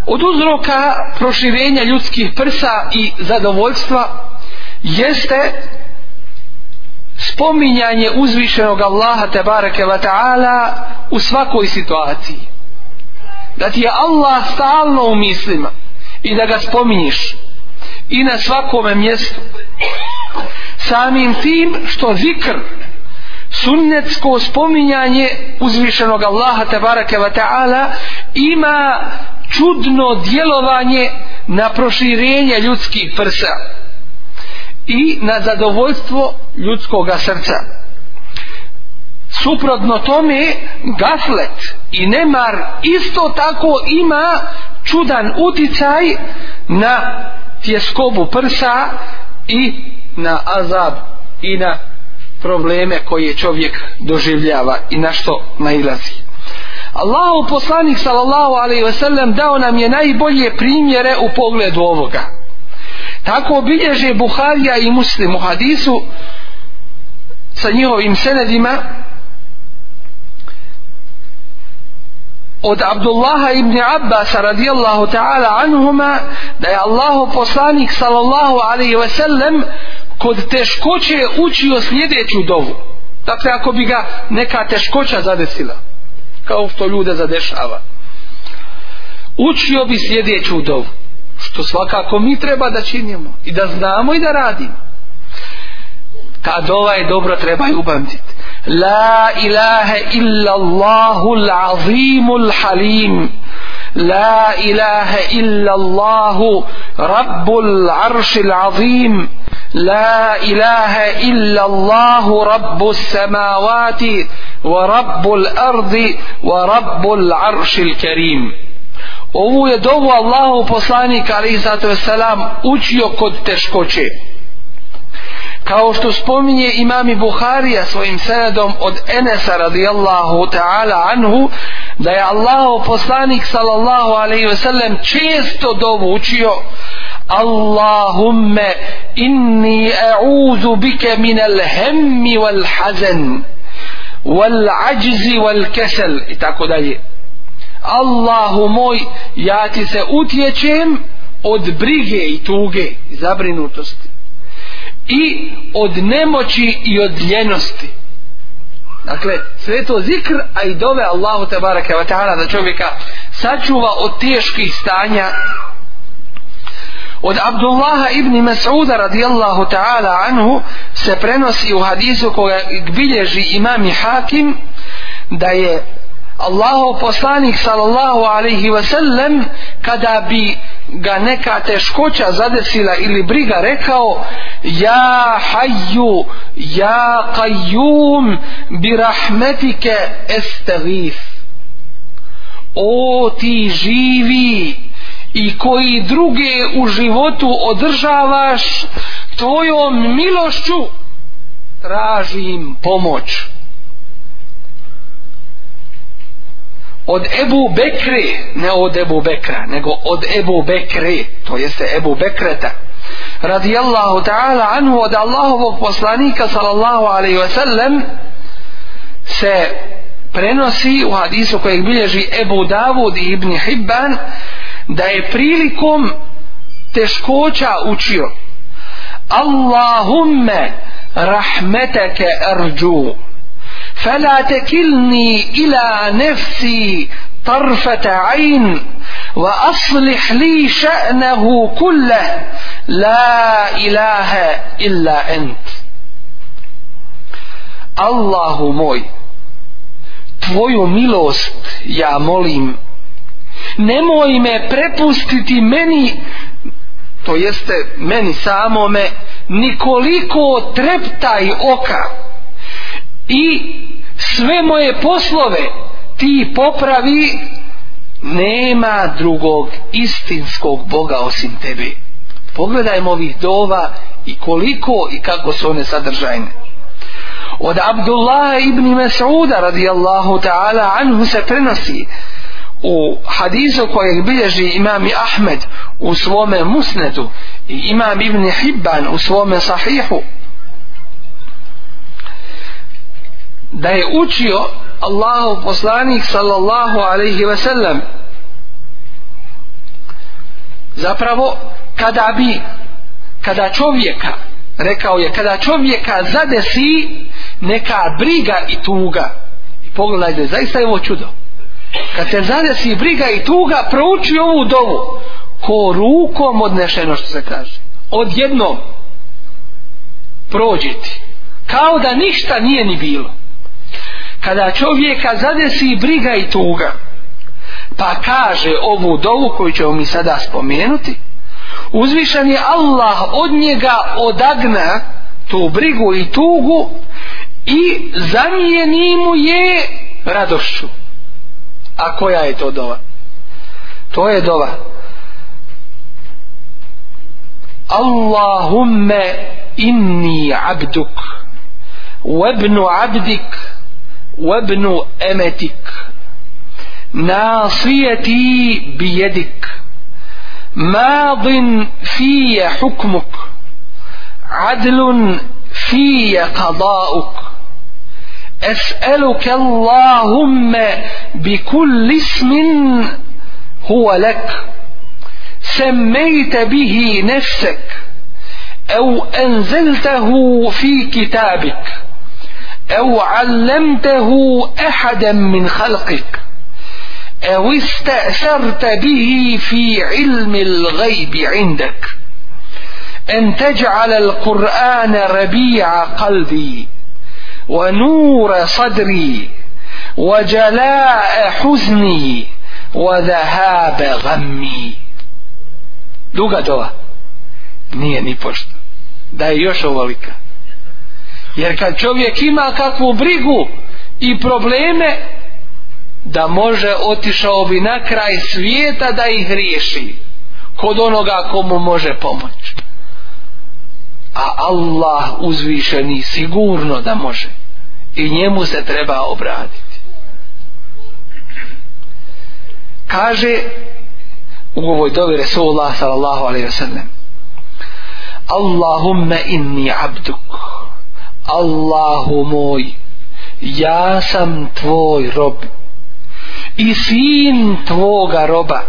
Od uzroka proširenja ljudskih prsa i zadovoljstva jeste spominjanje uzvišenog Allaha te bareke ve taala u svakoj situaciji da ti je Allah stalno u mislima i da ga spominješ i na svakome mjestu samim tim što zikr sunnetsko spominjanje uzvišenog Allaha tabaraka wa ta'ala ima čudno djelovanje na proširenje ljudskih prsa i na zadovoljstvo ljudskog srca suprotno tome gaflet i nemar isto tako ima čudan uticaj na tjeskobu prsa i na azab i na probleme koje čovjek doživljava i na što nailazi. Allahu poslanik sallallahu alejhi ve sellem dao nam je najbolje primjere u pogledu ovoga. Tako bilježe Buharija i Muslim u hadisu sa njihovim senedima od Abdullaha ibn Abbas radijallahu ta'ala anhuma da je Allahu poslanik sallallahu alaihi ve sellem kod teškoće učio sljedeću dovu dakle ako bi ga neka teškoća zadesila kao što ljude zadešava učio bi sljedeću dovu što svakako mi treba da činimo i da znamo i da radimo ta dova je dobro treba i upamtit la ilaha illa Allahul azimul halim la ilaha illa Allahu rabbul arshil azim la ilaha illa Allahu rabbus samawati wa rabbul ardi wa rabbul arshil karim ovu je dovu Allahu poslanik alaihi sallatu wasalam učio kod teškoće kao što spominje imami Buharija svojim senedom od Enesa radijallahu ta'ala anhu da je Allahu poslanik sallallahu alaihi ve sellem često dovu učio Allahumme inni a'udhu bike min hemmi wal hazan wal ajzi wal kesel i tako dalje Allahu moj ja ti se utječem od brige i tuge i zabrinutosti i od nemoći i od ljenosti dakle sve to zikr a i dove Allahu te barake wa ta'ala da čovjeka sačuva od teških stanja od Abdullaha ibn Mas'uda radijallahu ta'ala anhu se prenosi u hadisu koga bilježi imam Hakim da je Allahu poslanik sallallahu alaihi ve sellem kada bi ga neka teškoća zadesila ili briga rekao ja hayyu ja qayyum bi rahmetike estagif o ti živi i koji druge u životu održavaš tvojom milošću tražim pomoć pomoć od Ebu Bekre, ne od Ebu Bekra, nego od Ebu Bekre, to jeste Ebu Bekreta, radijallahu ta'ala anhu od Allahovog poslanika, sallallahu alaihi ve sellem, se prenosi u hadisu kojeg bilježi Ebu Davud i Ibni Hibban, da je prilikom teškoća učio Allahumme rahmeteke arđu فلا تكلني إلى نفسي طرفة عين وأصلح لي شأنه كله لا إله إلا أنت الله موي تويو ميلوست يا موليم nemoj me prepustiti meni to jeste meni samome nikoliko treptaj oka i sve moje poslove ti popravi nema drugog istinskog Boga osim tebe pogledajmo ovih dova i koliko i kako su one sadržajne od Abdullah ibn Mas'uda radijallahu ta'ala anhu se prenosi u hadizu kojeg bilježi imami Ahmed u svome musnetu i imam ibn Hibban u svome sahihu da je učio Allahov poslanik sallallahu alaihi ve sellem zapravo kada bi kada čovjeka rekao je kada čovjeka zadesi neka briga i tuga i pogledajte zaista je ovo čudo kad te zadesi briga i tuga prouči ovu dovu ko rukom odnešeno što se kaže odjednom prođeti kao da ništa nije ni bilo kada čovjeka zadesi briga i tuga pa kaže ovu dovu koju ćemo mi sada spomenuti uzvišen je Allah od njega odagna tu brigu i tugu i zamijeni mu je radošću a koja je to dova to je dova Allahumme inni abduk wa ibn abdik وابن أمتك ناصيتي بيدك ماض في حكمك عدل في قضاؤك أسألك اللهم بكل اسم هو لك سميت به نفسك أو أنزلته في كتابك أو علمته أحدا من خلقك أو استأثرت به في علم الغيب عندك أن تجعل القرآن ربيع قلبي ونور صدري وجلاء حزني وذهاب غمي دوغا دوغا نيه ni pošta دا يوشو još jer kad čovjek ima kakvu brigu i probleme da može otišao bi na kraj svijeta da ih riješi kod onoga komu može pomoć a Allah uzvišeni sigurno da može i njemu se treba obraditi kaže u ovoj dovi Resulullah sallallahu alaihi wa sallam Allahumme inni abduk Allahu moj, ja sam tvoj rob i sin tvoga roba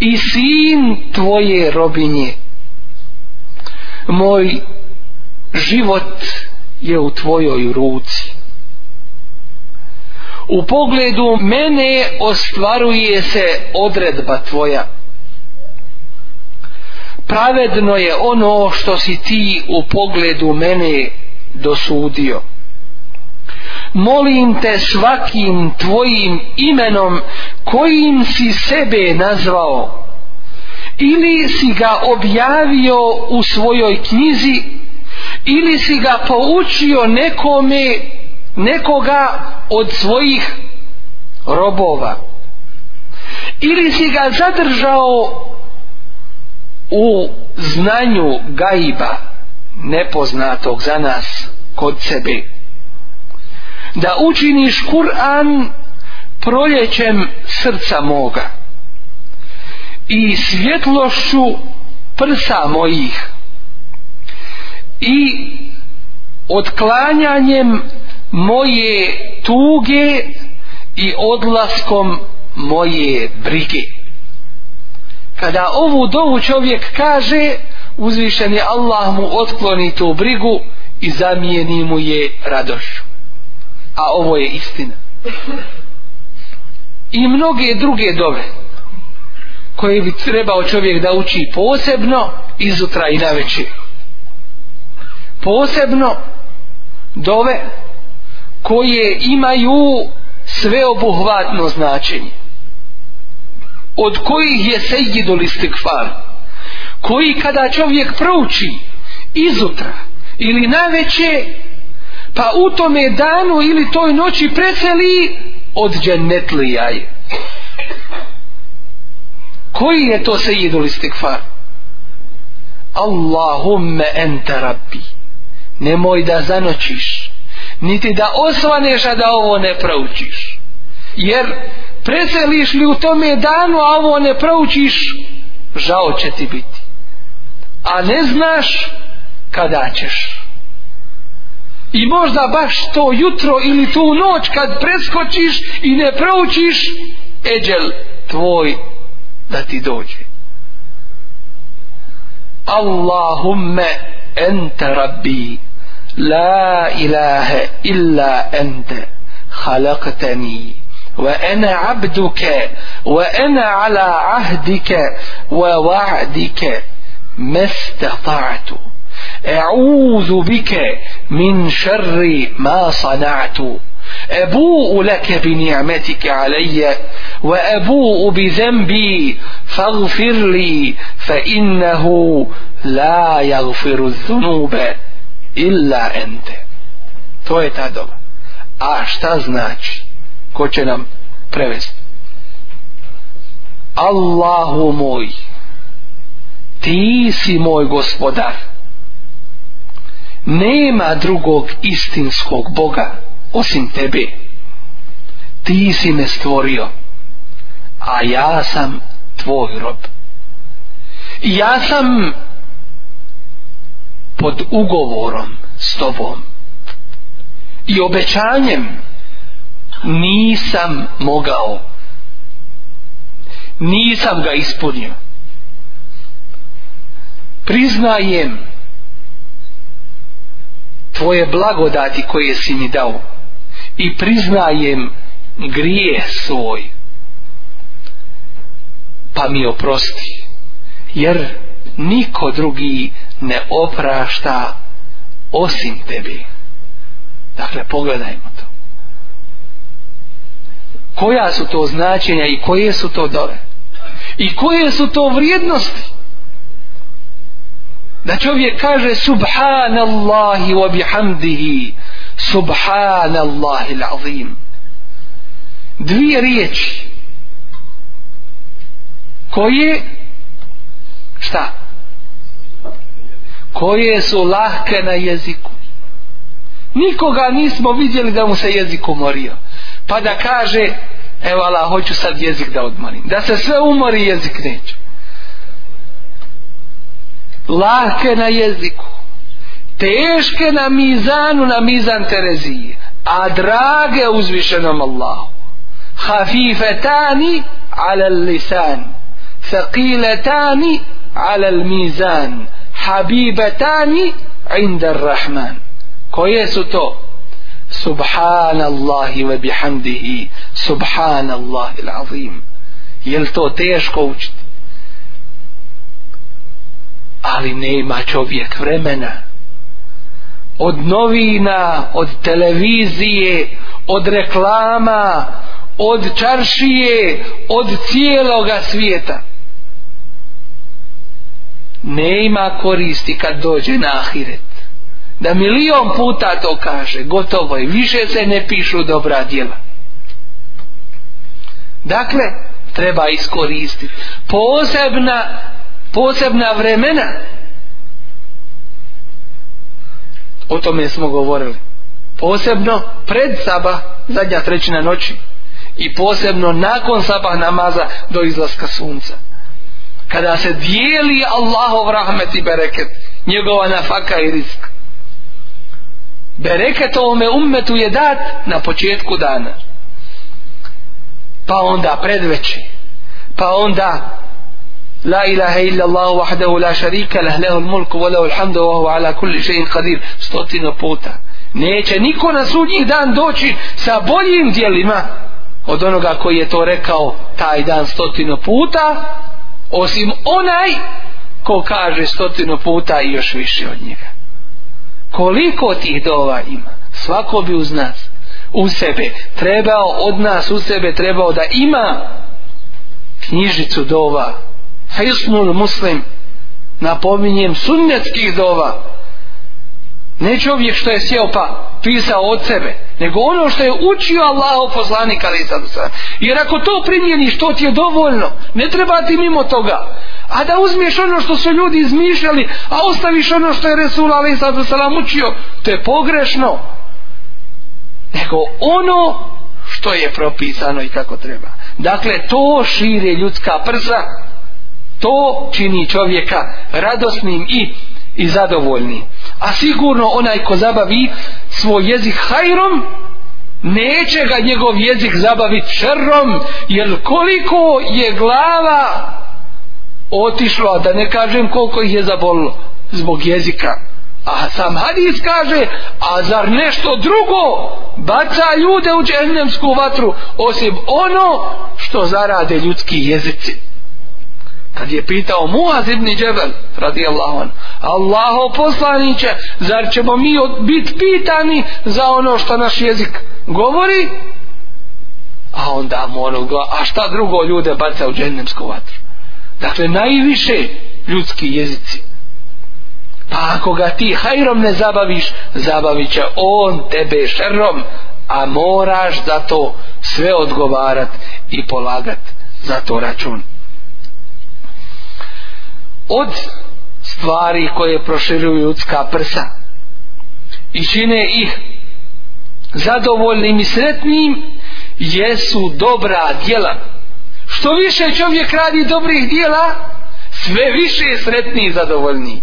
i sin tvoje robinje. Moj život je u tvojoj ruci. U pogledu mene ostvaruje se odredba tvoja. Pravedno je ono što si ti u pogledu mene ostvaruje dosudio molim te svakim tvojim imenom kojim si sebe nazvao ili si ga objavio u svojoj knjizi ili si ga poučio nekome nekoga od svojih robova ili si ga zadržao u znanju gajba nepoznatog za nas kod sebe da učiniš Kur'an proljećem srca moga i svjetlošću prsa mojih i otklanjanjem moje tuge i odlaskom moje brige kada ovu dovu čovjek kaže kaže uzvišen je Allah mu otkloni tu brigu i zamijeni mu je radošu. A ovo je istina. I mnoge druge dove koje bi trebao čovjek da uči posebno izutra i na večer. Posebno dove koje imaju sveobuhvatno značenje. Od kojih je sejidul istikfar? Od kojih je sejidul istikfar? koji kada čovjek prouči izutra ili na veće pa u tome danu ili toj noći preseli od džennetlija je koji je to se idoli stekfar Allahumme enta rabbi nemoj da zanočiš niti da osvaneš a da ovo ne proučiš jer preseliš li u tome danu a ovo ne proučiš žao će ti biti a ne znaš kada ćeš. I možda baš to jutro ili tu noć kad preskočiš i ne proučiš, eđel tvoj da ti dođe. Allahumme ente rabbi, la ilahe illa ente, halakteni, wa ene abduke, wa ene ala ahdike, wa wa'dike, wa ما استطعت أعوذ بك من شر ما صنعت أبوء لك بنعمتك علي وأبوء بذنبي فاغفر لي فإنه لا يغفر الذنوب إلا أنت to je ta doba a šta znači ko će nam prevesti Allahu moj ti si moj gospodar nema drugog istinskog Boga osim tebe ti si me stvorio a ja sam tvoj rob ja sam pod ugovorom s tobom i obećanjem nisam mogao nisam ga ispunio priznajem tvoje blagodati koje si mi dao i priznajem grije svoj pa mi oprosti jer niko drugi ne oprašta osim tebi dakle pogledajmo to koja su to značenja i koje su to dove i koje su to vrijednosti da čovjek kaže subhanallahi wa bihamdihi subhanallahi l'azim dvije riječi koje šta koje su lahke na jeziku nikoga nismo vidjeli da mu se jezik umorio pa da kaže evo Allah hoću sad jezik da odmorim da se sve umori jezik neće lahke na jeziku teške na mizanu na mizan Tereziji a drage uzvišenom Allahu hafifetani ala lisan thakiletani ala mizan habibetani inda rahman koje su to subhanallahi wa bihamdihi subhanallahi l'azim jel to teško učiti ali nema čovjek vremena od novina od televizije od reklama od čaršije od cijeloga svijeta ne ima koristi kad dođe na ahiret da milion puta to kaže gotovo je više se ne pišu dobra djela dakle treba iskoristiti posebna posebna vremena o tome smo govorili posebno pred saba zadnja trećina noći i posebno nakon sabah namaza do izlaska sunca kada se dijeli Allahov rahmet i bereket njegova nafaka i risk bereket ovome ummetu je dat na početku dana pa onda predveći pa onda لا إله إلا الله وحده لا شريك له له الملك وله الحمد وهو على كل شيء قدير ستين بوتا نيجا نيكو نسوني دان دوشي سابولين ديالما od onoga koji je to rekao taj dan stotinu puta osim onaj ko kaže stotinu puta i još više od njega koliko tih dova ima svako bi uz nas u sebe trebao od nas u sebe trebao da ima knjižicu dova hisnul muslim napominjem sunnetskih dova ne čovjek što je sjeo pa pisao od sebe nego ono što je učio Allah o poslanik ali jer ako to primjeni što ti je dovoljno ne treba ti mimo toga a da uzmiješ ono što su ljudi izmišljali a ostaviš ono što je Resul ali sad sam učio to je pogrešno nego ono što je propisano i kako treba dakle to šire ljudska prsa to čini čovjeka radosnim i i zadovoljni. A sigurno onaj ko zabavi svoj jezik hajrom, neće ga njegov jezik zabaviti šerrom, jer koliko je glava otišla, da ne kažem koliko ih je zabolilo zbog jezika. A sam hadis kaže, a zar nešto drugo baca ljude u džennemsku vatru, osim ono što zarade ljudski jezici kad je pitao Muaz ibn Džebel radijallahu an Allaho poslaniće zar ćemo mi biti pitani za ono što naš jezik govori a onda mu ono a šta drugo ljude baca u džennemsku vatru dakle najviše ljudski jezici pa ako ga ti hajrom ne zabaviš zabavit će on tebe šerom a moraš za to sve odgovarat i polagat za to računat od stvari koje proširuju ljudska prsa i čine ih zadovoljnim i sretnim jesu dobra djela što više čovjek radi dobrih djela sve više je sretni i zadovoljni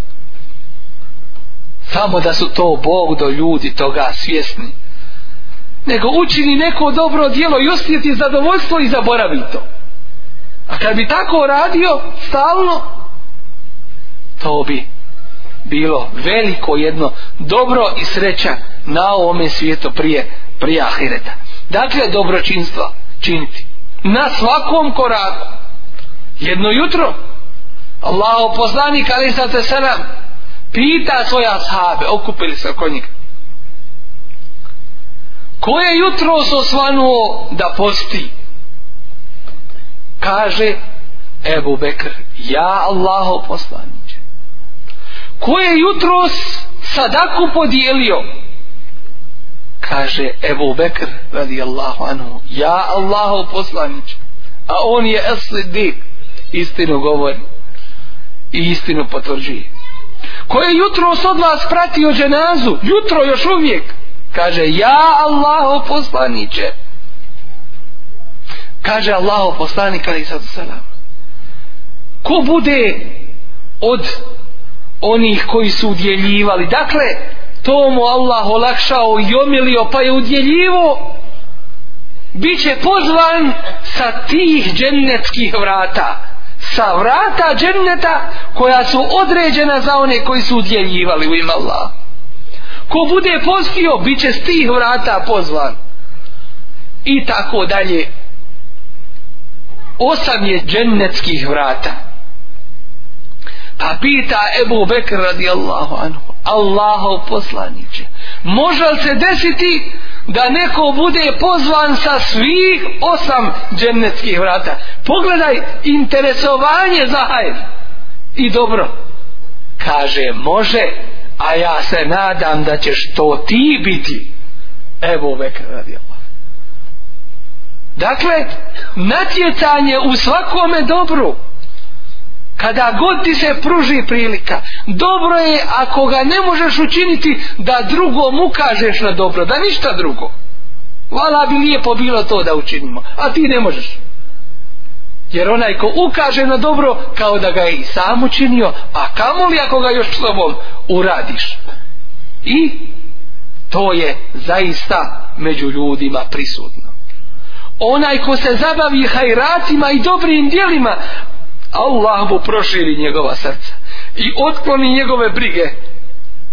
samo da su to Bog do ljudi toga svjesni nego učini neko dobro djelo i osjeti zadovoljstvo i zaboravi to a kad bi tako radio stalno to bi bilo veliko jedno dobro i sreća na ovome svijetu prije, prije ahireta. Dakle, dobročinstva činiti. Na svakom koraku, jedno jutro, Allah opoznanik, ali sad se nam, pita svoje ashabe, okupili se oko njega. Ko je jutro osvanuo da posti? Kaže Ebu Bekr, ja Allah oposlanik ko je jutros sadaku podijelio kaže Ebu Bekr radi Allahu anhu ja Allahu poslanić a on je esli istinu govori i istinu potvrđuje ko je jutro od vas pratio dženazu jutro još uvijek kaže ja Allahu poslaniće kaže Allahu poslanik ali sad ko bude od onih koji su udjeljivali dakle to mu Allah olakšao i omilio pa je udjeljivo bit će pozvan sa tih džennetskih vrata sa vrata dženneta koja su određena za one koji su udjeljivali u ima Allah ko bude postio bit će s tih vrata pozvan i tako dalje osam je džennetskih vrata A pita Ebu Bekr radijallahu anhu, Allahov poslaniće, može li se desiti da neko bude pozvan sa svih osam džennetskih vrata? Pogledaj, interesovanje za hajr. I dobro, kaže, može, a ja se nadam da ćeš to ti biti. Ebu Bekr radijallahu anhu. Dakle, natjecanje u svakome dobru, kada god ti se pruži prilika dobro je ako ga ne možeš učiniti da drugom ukažeš na dobro da ništa drugo vala bi lijepo bilo to da učinimo a ti ne možeš jer onaj ko ukaže na dobro kao da ga je i sam učinio a kamo li ako ga još s tobom uradiš i to je zaista među ljudima prisutno onaj ko se zabavi hajracima i dobrim dijelima Allah mu proširi njegova srca i otkloni njegove brige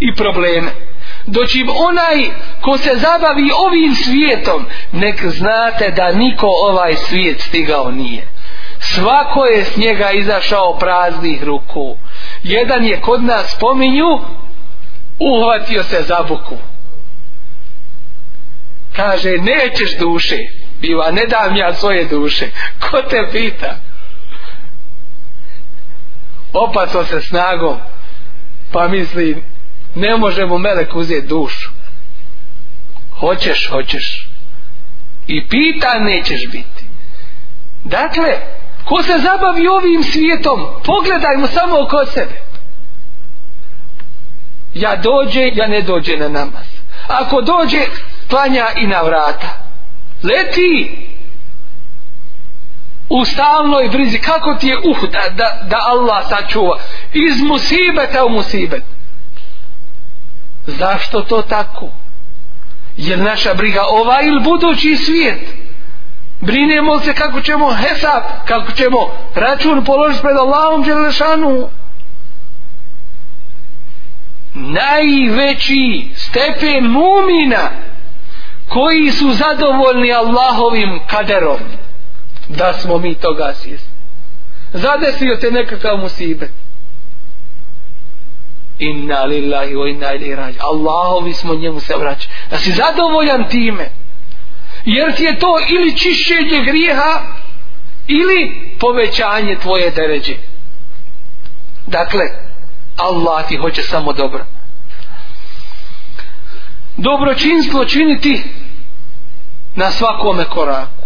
i probleme doći onaj ko se zabavi ovim svijetom nek znate da niko ovaj svijet stigao nije svako je s njega izašao praznih ruku jedan je kod nas spominju uhvatio se za buku kaže nećeš duše biva ne dam ja svoje duše ko te pita opaco se snagom pa misli ne može mu melek uzeti dušu hoćeš, hoćeš i pita nećeš biti dakle ko se zabavi ovim svijetom pogledajmo samo oko sebe ja dođe, ja ne dođe na namaz ako dođe, klanja i na vrata leti u stalnoj brizi kako ti je uh da, da, da Allah sačuva iz musibeta u musibet zašto to tako je naša briga ova ili budući svijet brinemo se kako ćemo hesab kako ćemo račun položiti pred Allahom Đelešanu najveći stepen mumina koji su zadovoljni Allahovim kaderom da smo mi toga svjesni. Zadesio te nekakav musibet. Inna lillahi wa inna ilaihi rađu. Allahovi smo njemu se vraćali. Da si zadovoljan time. Jer ti je to ili čišćenje grijeha ili povećanje tvoje deređe. Dakle, Allah ti hoće samo dobro. Dobročinstvo činiti na svakome koraku.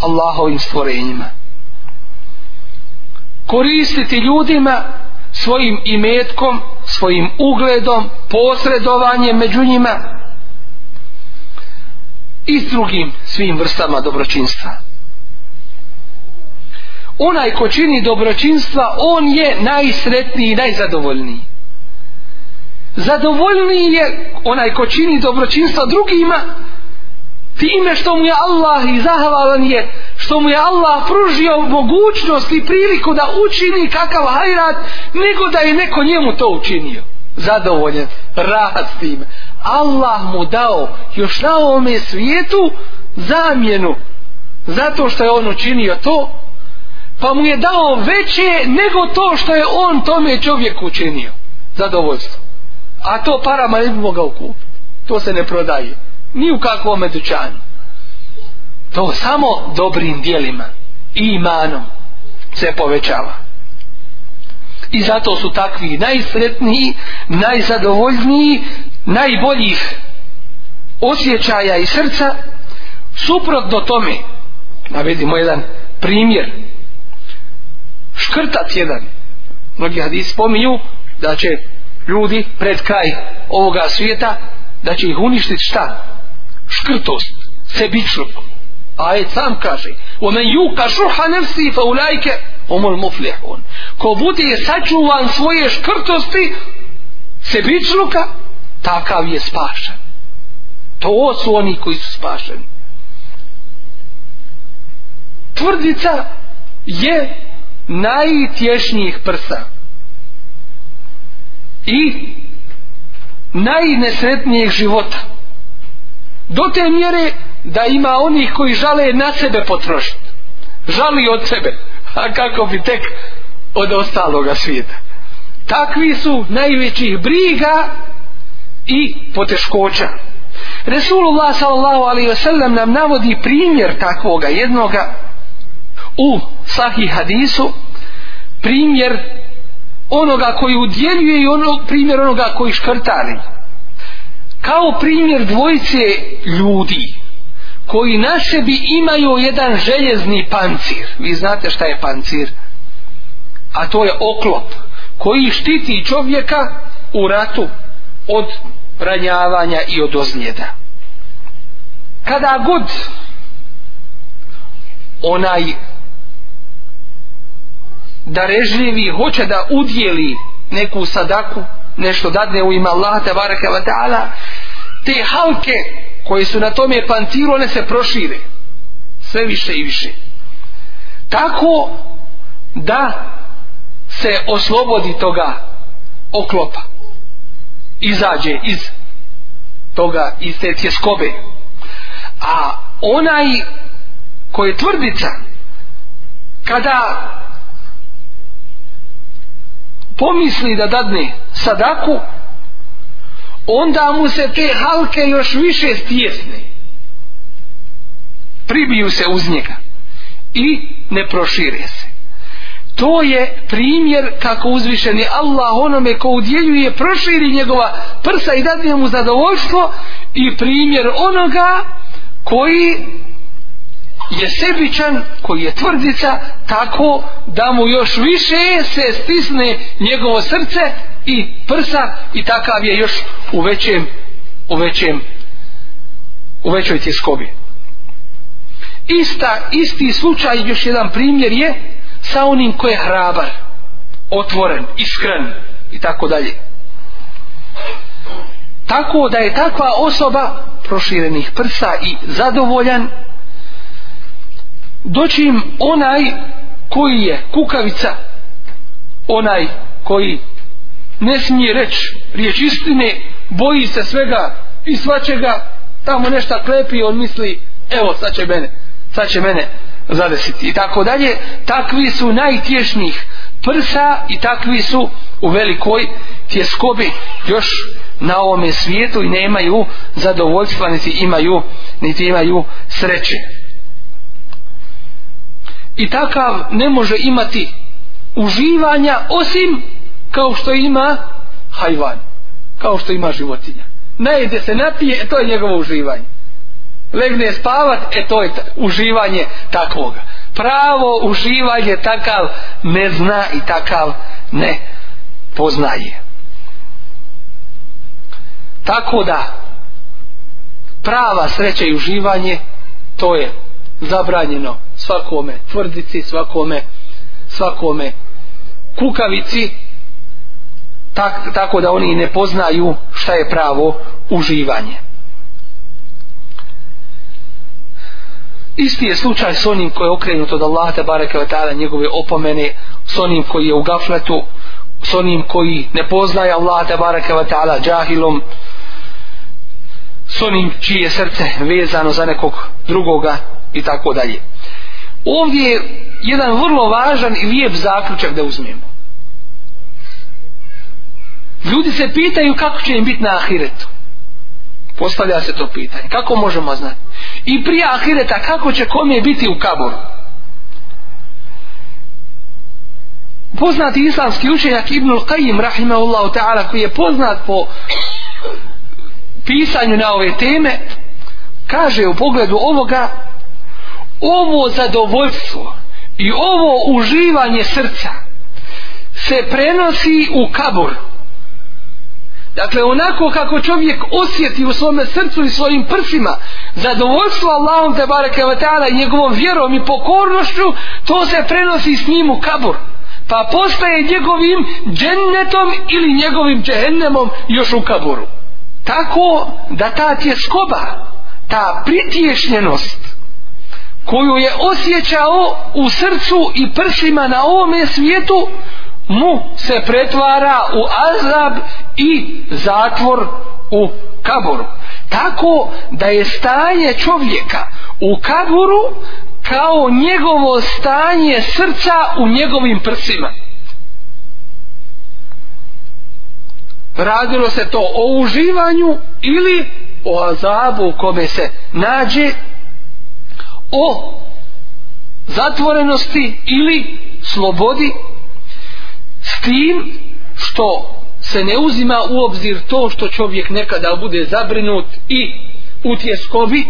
Allahovim stvorenjima koristiti ljudima svojim imetkom svojim ugledom posredovanjem među njima i s drugim svim vrstama dobročinstva onaj ko čini dobročinstva on je najsretniji i najzadovoljniji zadovoljniji je onaj ko čini dobročinstva drugima time što mu je Allah i zahvalan je što mu je Allah pružio mogućnost i priliku da učini kakav hajrat nego da je neko njemu to učinio zadovoljen, rad tim Allah mu dao još na ovome svijetu zamjenu zato što je on učinio to pa mu je dao veće nego to što je on tome čovjeku učinio zadovoljstvo a to parama ne bi mogao kupiti to se ne prodaje ni u kakvom dućanu to samo dobrim dijelima i imanom se povećava i zato su takvi najsretniji najzadovoljniji najboljih osjećaja i srca suprotno tome navedimo jedan primjer škrtac jedan mnogi hadis spominju da će ljudi pred kraj ovoga svijeta da će ih uništiti šta? škrtost, sebičluk. A je sam kaže, o men ju ka šuha nefsi fa ulajke, omol muflihun. Ko bude sačuvan svoje škrtosti, sebičluka, takav je spašen. To su oni koji su spašeni. Tvrdica je najtješnijih prsa i najnesretnijih života do te mjere da ima onih koji žale na sebe potrošiti žali od sebe a kako bi tek od ostaloga svijeta takvi su najvećih briga i poteškoća Resulullah sallallahu alaihi wasallam nam navodi primjer takvoga jednoga u sahih hadisu primjer onoga koji udjeljuje i ono, primjer onoga koji škrtari kao primjer dvojice ljudi koji na sebi imaju jedan željezni pancir vi znate šta je pancir a to je oklop koji štiti čovjeka u ratu od ranjavanja i od ozljeda kada god onaj da režljivi hoće da udjeli neku sadaku nešto dadne u ima Allaha tabaraka wa ta'ala te halke koje su na tome pantiru one se prošire sve više i više tako da se oslobodi toga oklopa izađe iz toga iz te tjeskobe a onaj koji je tvrdica kada pomisli da dadne sadaku onda mu se te halke još više stjesne pribiju se uz njega i ne prošire se to je primjer kako uzvišeni Allah onome ko udjeljuje proširi njegova prsa i dadne mu zadovoljstvo i primjer onoga koji je sebičan koji je tvrdica tako da mu još više se stisne njegovo srce i prsa i takav je još u većem u većem u većoj tjeskobi Ista, isti slučaj još jedan primjer je sa onim koji je hrabar otvoren, iskren i tako dalje tako da je takva osoba proširenih prsa i zadovoljan doći im onaj koji je kukavica onaj koji ne smije reć riječ istine boji se svega i svačega tamo nešta klepi on misli evo sad će mene sad će mene zadesiti i tako dalje takvi su najtješnijih prsa i takvi su u velikoj tjeskobi još na ovome svijetu i nemaju zadovoljstva niti imaju niti imaju sreće i takav ne može imati uživanja osim kao što ima hajvan, kao što ima životinja. Najde se napije, e, to je njegovo uživanje. Legne spavat, e to je uživanje takvoga. Pravo uživanje takav ne zna i takav ne poznaje. Tako da prava sreća i uživanje to je zabranjeno svakome tvrdici, svakome svakome kukavici tak, tako da oni ne poznaju šta je pravo uživanje isti je slučaj s onim koji je okrenut od Allaha te bareke ve taala njegove opomene s onim koji je u gafletu s onim koji ne poznaje Allaha te bareke ve taala džahilom s onim čije srce vezano za nekog drugoga i tako dalje ovdje je jedan vrlo važan i lijep zaključak da uzmemo ljudi se pitaju kako će im biti na ahiretu postavlja se to pitanje kako možemo znati i prije ahireta kako će kom je biti u kaboru poznati islamski učenjak Ibn Qayyim rahimahullah ta'ala koji je poznat po pisanju na ove teme kaže u pogledu ovoga ovo zadovoljstvo i ovo uživanje srca se prenosi u kabor dakle onako kako čovjek osjeti u svome srcu i svojim prsima zadovoljstvo Allahom te bareke vatala i njegovom vjerom i pokornošću to se prenosi s njim u kabor pa postaje njegovim džennetom ili njegovim džehennemom još u kaboru tako da ta tjeskoba ta pritješnjenost koju je osjećao u srcu i prsima na ovome svijetu mu se pretvara u azab i zatvor u kaboru tako da je stanje čovjeka u kaboru kao njegovo stanje srca u njegovim prsima radilo se to o uživanju ili o azabu u kome se nađe o zatvorenosti ili slobodi s tim što se ne uzima u obzir to što čovjek nekada bude zabrinut i utjeskovi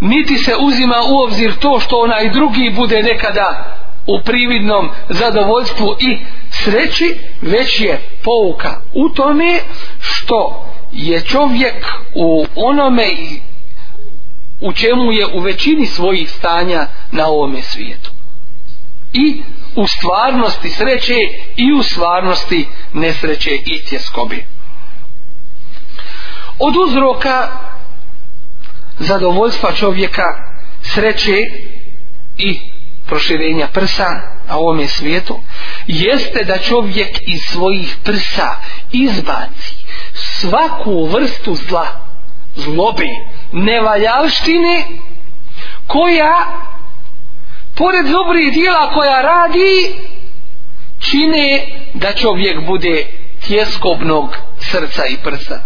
niti se uzima u obzir to što onaj drugi bude nekada u prividnom zadovoljstvu i sreći već je pouka u tome što je čovjek u onome u čemu je u većini svojih stanja na ovome svijetu i u stvarnosti sreće i u stvarnosti nesreće i tjeskobi od uzroka zadovoljstva čovjeka sreće i proširenja prsa na ovome svijetu jeste da čovjek iz svojih prsa izbaci svaku vrstu zla zlobe, nevaljavštine koja pored dobrih dijela koja radi čine da čovjek bude tjeskobnog srca i prsa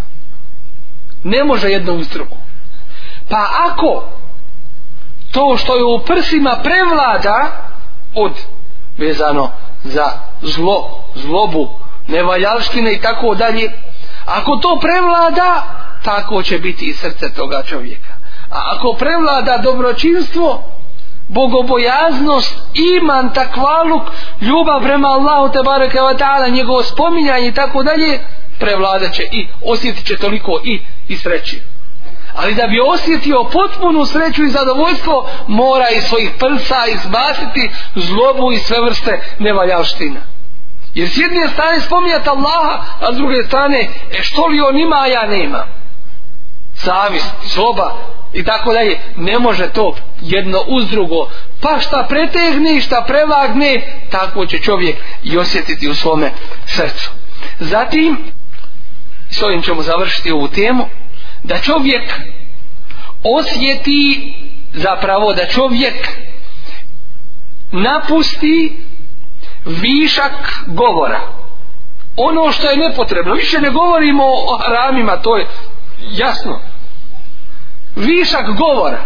ne može jedno uz drugo pa ako to što je u prsima prevlada od vezano za zlo zlobu, nevaljavštine i tako dalje ako to prevlada tako će biti i srce toga čovjeka. A ako prevlada dobročinstvo, bogobojaznost, iman, takvaluk, ljubav prema Allahu te bareke ve taala, njegovo spominjanje i tako dalje, prevladaće i osjetit će toliko i i sreće. Ali da bi osjetio potpunu sreću i zadovoljstvo, mora iz svojih prsa izbaciti zlobu i sve vrste nevaljavština. Jer s jedne strane spominjati Allaha, a s druge strane, e što li on ima, a ja ne imam savist, zloba i tako dalje, ne može to jedno uz drugo, pa šta pretegne šta prevagne, tako će čovjek i osjetiti u svome srcu. Zatim, s ovim ćemo završiti ovu temu, da čovjek osjeti zapravo da čovjek napusti višak govora ono što je nepotrebno više ne govorimo o haramima to je jasno višak govora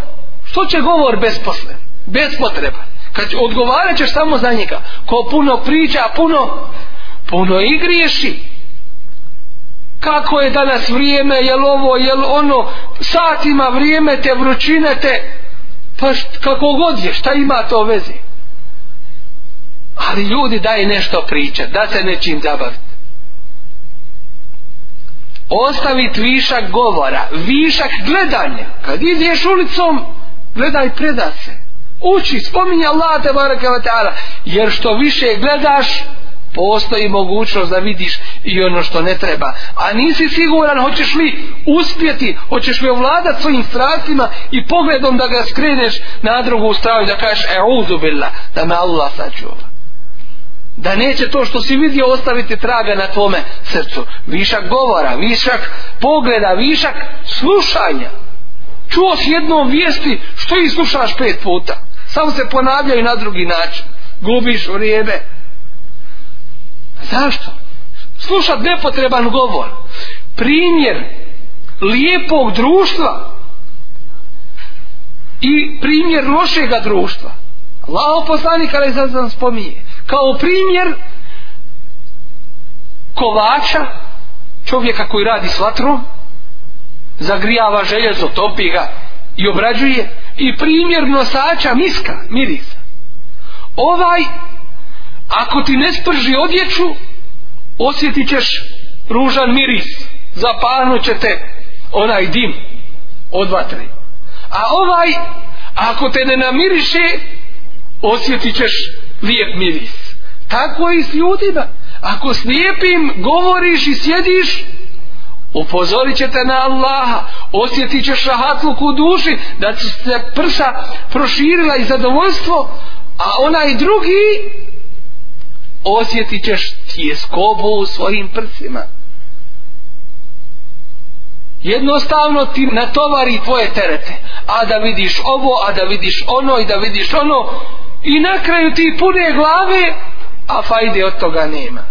što će govor besposlen bez potreba kad odgovarat ćeš samo za njega ko puno priča puno puno i griješi kako je danas vrijeme jel ovo jel ono satima vrijeme te vrućine te pa št, kako god je šta ima to veze ali ljudi daj nešto priča da se nečim zabaviti ostaviti višak govora, višak gledanja. Kad ideš ulicom, gledaj preda se. Uči, spominje Allah te baraka vatara. Jer što više gledaš, postoji mogućnost da vidiš i ono što ne treba. A nisi siguran, hoćeš li uspjeti, hoćeš li ovladati svojim strastima i pogledom da ga skreneš na drugu stranu i da kažeš, e, uzubila, da me Allah sačuva da neće to što si vidio ostaviti traga na tome srcu višak govora, višak pogleda višak slušanja čuo si jedno vijesti što i slušaš pet puta samo se ponavljaju na drugi način gubiš vrijeme zašto? slušat nepotreban govor primjer lijepog društva i primjer lošega društva Allah poslanik ali sam spominje kao primjer kovača čovjeka koji radi s vatrom zagrijava željezo topi ga i obrađuje i primjer nosača miska mirisa ovaj ako ti ne sprži odjeću osjetit ćeš ružan miris zapalno će te onaj dim od vatre a ovaj ako te ne namiriše osjetit ćeš lijep miris. Tako i s ljudima. Ako s lijepim govoriš i sjediš, upozorit će te na Allaha, osjetit ćeš rahatluk u duši, da će se prsa proširila i zadovoljstvo, a onaj drugi osjetit ćeš tjeskobu u svojim prsima. Jednostavno ti natovari tvoje terete, a da vidiš ovo, a da vidiš ono i da vidiš ono, i na kraju ti pune glave a fajde od toga nema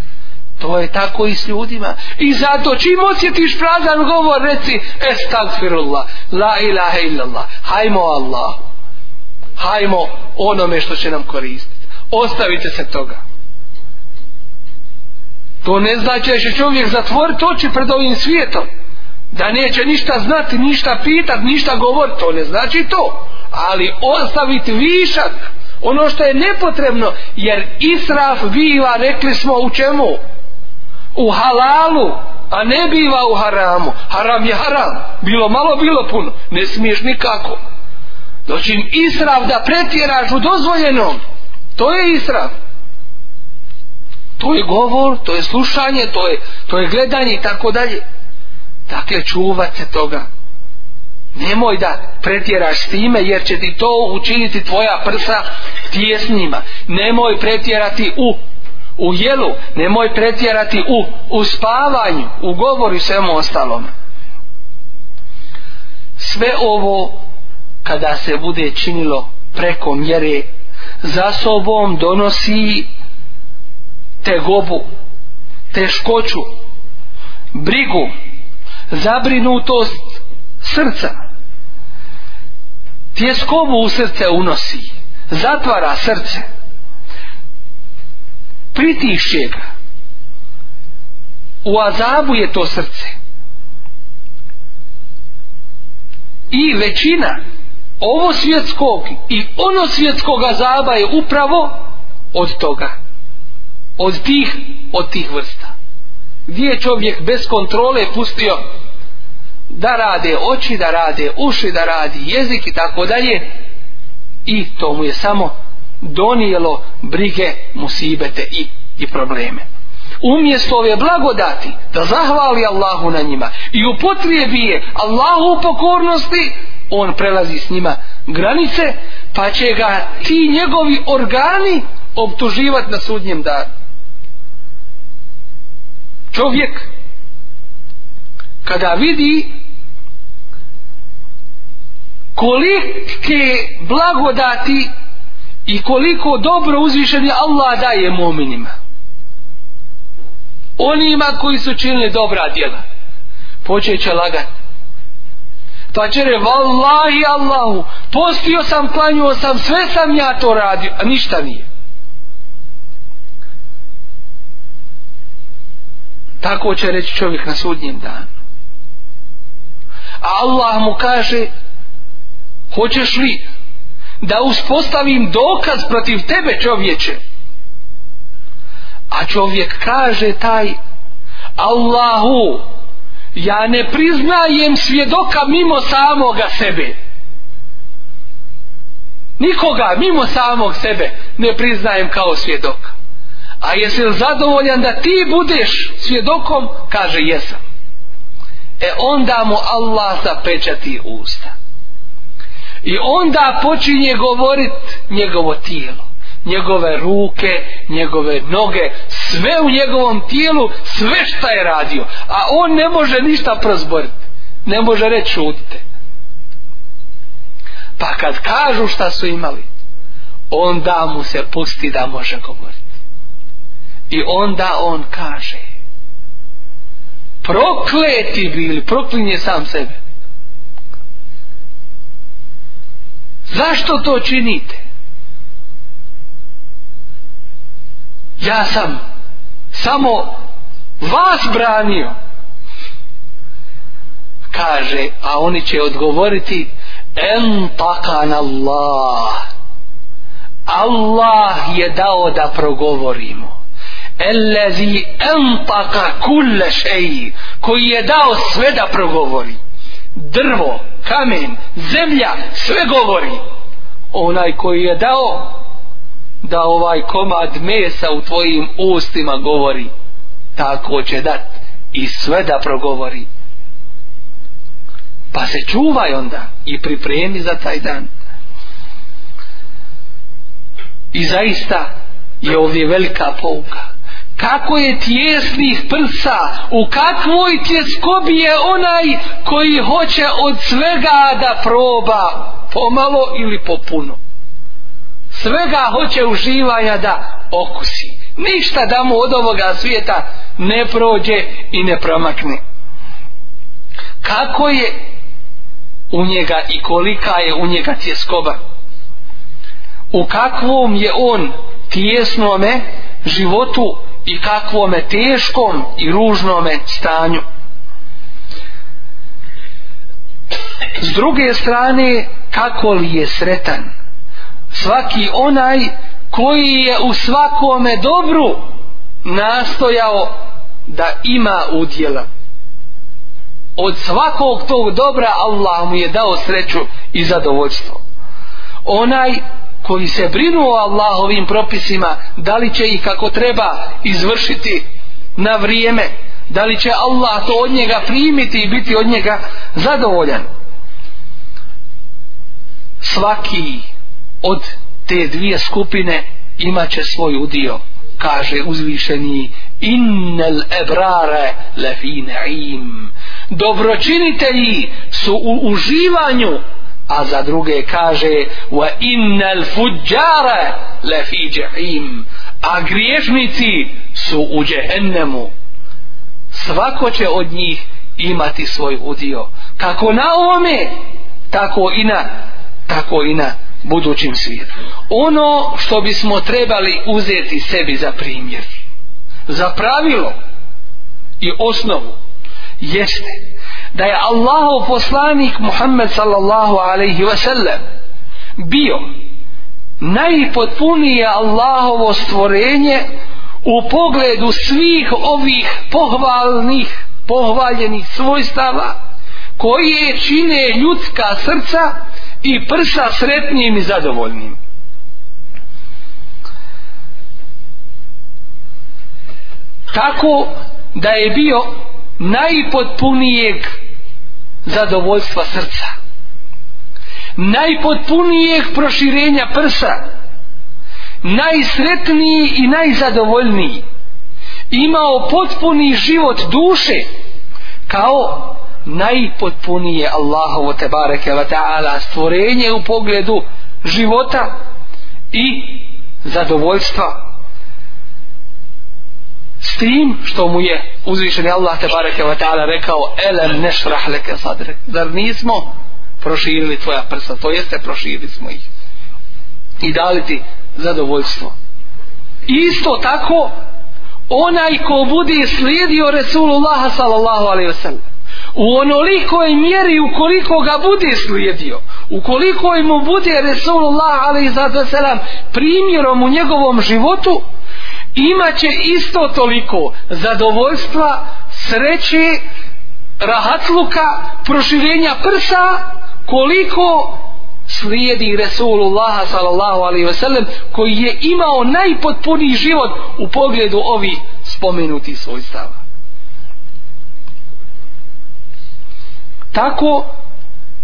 to je tako i s ljudima i zato čim osjetiš prazan govor reci estagfirullah la ilaha illallah hajmo Allah hajmo onome što će nam koristiti ostavite se toga to ne znači da će čovjek zatvoriti oči pred ovim svijetom da neće ništa znati, ništa pitati, ništa govoriti, to ne znači to ali ostaviti višak ono što je nepotrebno jer israf biva rekli smo u čemu u halalu a ne biva u haramu haram je haram bilo malo bilo puno ne smiješ nikako doći znači, israf da pretjeraš u dozvoljenom to je israf to je govor to je slušanje to je, to je gledanje i tako dalje dakle čuvat se toga nemoj da pretjeraš time jer će ti to učiniti tvoja prsa tjesnima nemoj pretjerati u u jelu, nemoj pretjerati u, u spavanju, u govoru i svemu ostalom sve ovo kada se bude činilo preko mjere za sobom donosi tegobu teškoću brigu zabrinutost srca tjeskobu u srce unosi zatvara srce pritišće ga u azabu je to srce i većina ovo svjetskog i ono svjetskog azaba je upravo od toga od tih, od tih vrsta gdje je čovjek bez kontrole pustio da rade oči, da rade uši, da radi jezik i tako dalje i to mu je samo donijelo brige, musibete i, i probleme. Umjesto ove blagodati da zahvali Allahu na njima i upotrijebi je Allahu u pokornosti, on prelazi s njima granice pa će ga ti njegovi organi optuživati na sudnjem danu. Čovjek kada vidi kolike blagodati i koliko dobro uzvišeni Allah daje mominima onima koji su činili dobra djela počeće će lagat pa će re vallahi Allahu postio sam, klanio sam, sve sam ja to radio a ništa nije tako će reći čovjek na sudnjem danu a Allah mu kaže hoćeš li da uspostavim dokaz protiv tebe čovječe a čovjek kaže taj Allahu ja ne priznajem svjedoka mimo samoga sebe nikoga mimo samog sebe ne priznajem kao svjedoka a jesi li zadovoljan da ti budeš svjedokom kaže jesam e onda mu Allah zapečati usta i onda počinje govorit njegovo tijelo njegove ruke, njegove noge sve u njegovom tijelu sve šta je radio a on ne može ništa prozborit ne može reći šutite pa kad kažu šta su imali onda mu se pusti da može govoriti i onda on kaže prokleti bili, proklinje sam sebe. Zašto to činite? Ja sam samo vas branio. Kaže, a oni će odgovoriti Entakan Allah. Allah je dao da progovorimo. Ellezi empaka kulle šeji, koji je dao sve da progovori. Drvo, kamen, zemlja, sve govori. Onaj koji je dao, da ovaj komad mesa u tvojim ustima govori, tako će dat i sve da progovori. Pa se čuvaj onda i pripremi za taj dan. I zaista je ovdje velika pouka kako je tjesnih prsa, u kakvoj tjeskobi je onaj koji hoće od svega da proba, pomalo ili popuno. Svega hoće uživanja da okusi. Ništa da mu od ovoga svijeta ne prođe i ne promakne. Kako je u njega i kolika je u njega tjeskoba? U kakvom je on tjesnome životu i kakvome teškom i ružnome stanju. S druge strane, kako li je sretan? Svaki onaj koji je u svakome dobru nastojao da ima udjela. Od svakog tog dobra Allah mu je dao sreću i zadovoljstvo. Onaj koji se brinu o Allahovim propisima, da li će ih kako treba izvršiti na vrijeme, da li će Allah to od njega primiti i biti od njega zadovoljan. Svaki od te dvije skupine imaće svoj udio, kaže uzvišeni innel ebrare lefine im. Dobročinitelji su u uživanju a za druge kaže wa innal fujjara la fi jahim a griješnici su u džehennemu svako će od njih imati svoj udio kako na ome tako i na tako i na budućim svijetu ono što bismo trebali uzeti sebi za primjer za pravilo i osnovu jeste da je Allahov poslanik Muhammed sallallahu alaihi ve sellem bio najpotpunije Allahovo stvorenje u pogledu svih ovih pohvalnih pohvaljenih svojstava koje čine ljudska srca i prsa sretnim i zadovoljnim tako da je bio najpotpunijeg zadovoljstva srca najpotpunijeg proširenja prsa najsretniji i najzadovoljniji imao potpuni život duše kao najpotpunije Allahovo te bareke wa ta'ala stvorenje u pogledu života i zadovoljstva s tim što mu je uzvišeni Allah te bareke ve taala rekao elem nešrah leke sadre zar nismo proširili tvoja prsa to jeste proširili smo ih i dali ti zadovoljstvo isto tako onaj ko bude slijedio Resulullah sallallahu alaihi wasallam u onolikoj mjeri ukoliko ga bude slijedio ukoliko mu bude Resulullah alaihi wasallam primjerom u njegovom životu imaće isto toliko zadovoljstva, sreće, rahatluka, proširenja prsa, koliko slijedi Resulullah sallallahu alaihi wasallam koji je imao najpotpuniji život u pogledu ovi spomenuti svoj stav. Tako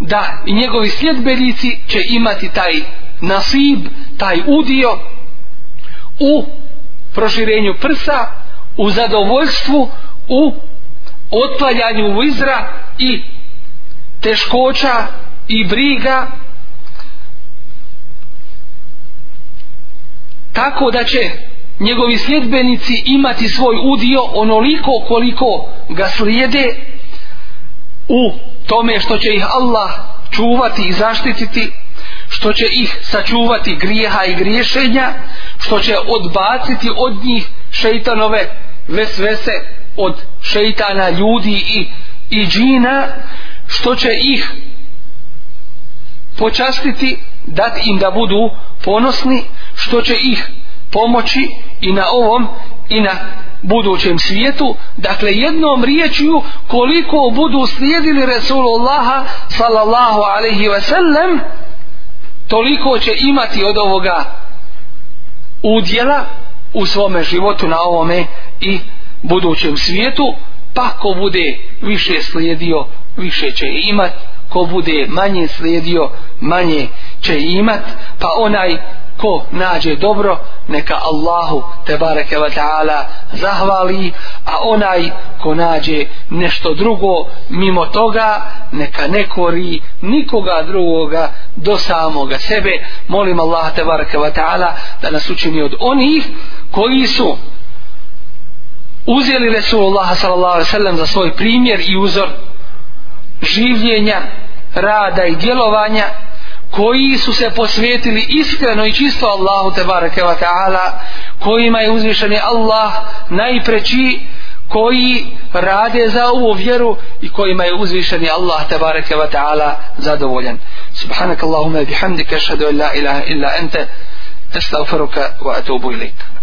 da i njegovi sljedbenici će imati taj nasib, taj udio u proširenju prsa, u zadovoljstvu, u otplaljanju vizra i teškoća i briga tako da će njegovi sljedbenici imati svoj udio onoliko koliko ga slijede u tome što će ih Allah čuvati i zaštititi što će ih sačuvati grijeha i griješenja što će odbaciti od njih šeitanove vesvese od šeitana ljudi i, i džina što će ih počastiti dati im da budu ponosni što će ih pomoći i na ovom i na budućem svijetu dakle jednom riječju koliko budu slijedili Resulullaha sallallahu alaihi ve sellem toliko će imati od ovoga udjela u svome životu na ovome i budućem svijetu pa ko bude više slijedio više će imat ko bude manje slijedio manje će imat pa onaj ko nađe dobro neka Allahu te bareke ve taala zahvali a onaj ko nađe nešto drugo mimo toga neka ne kori nikoga drugoga do samoga sebe molim Allah te bareke ve taala da nas učini od onih koji su uzeli Resulullah sallallahu alejhi za svoj primjer i uzor življenja rada i djelovanja koji su se posvetili iskreno i čisto Allahu te bareke ve taala kojima je uzvišeni Allah najpreči koji rade za ovu vjeru i kojima je uzvišeni Allah te bareke ve taala zadovoljan subhanak allahumma bihamdika ashhadu an la ilaha illa anta astaghfiruka wa atubu ilayk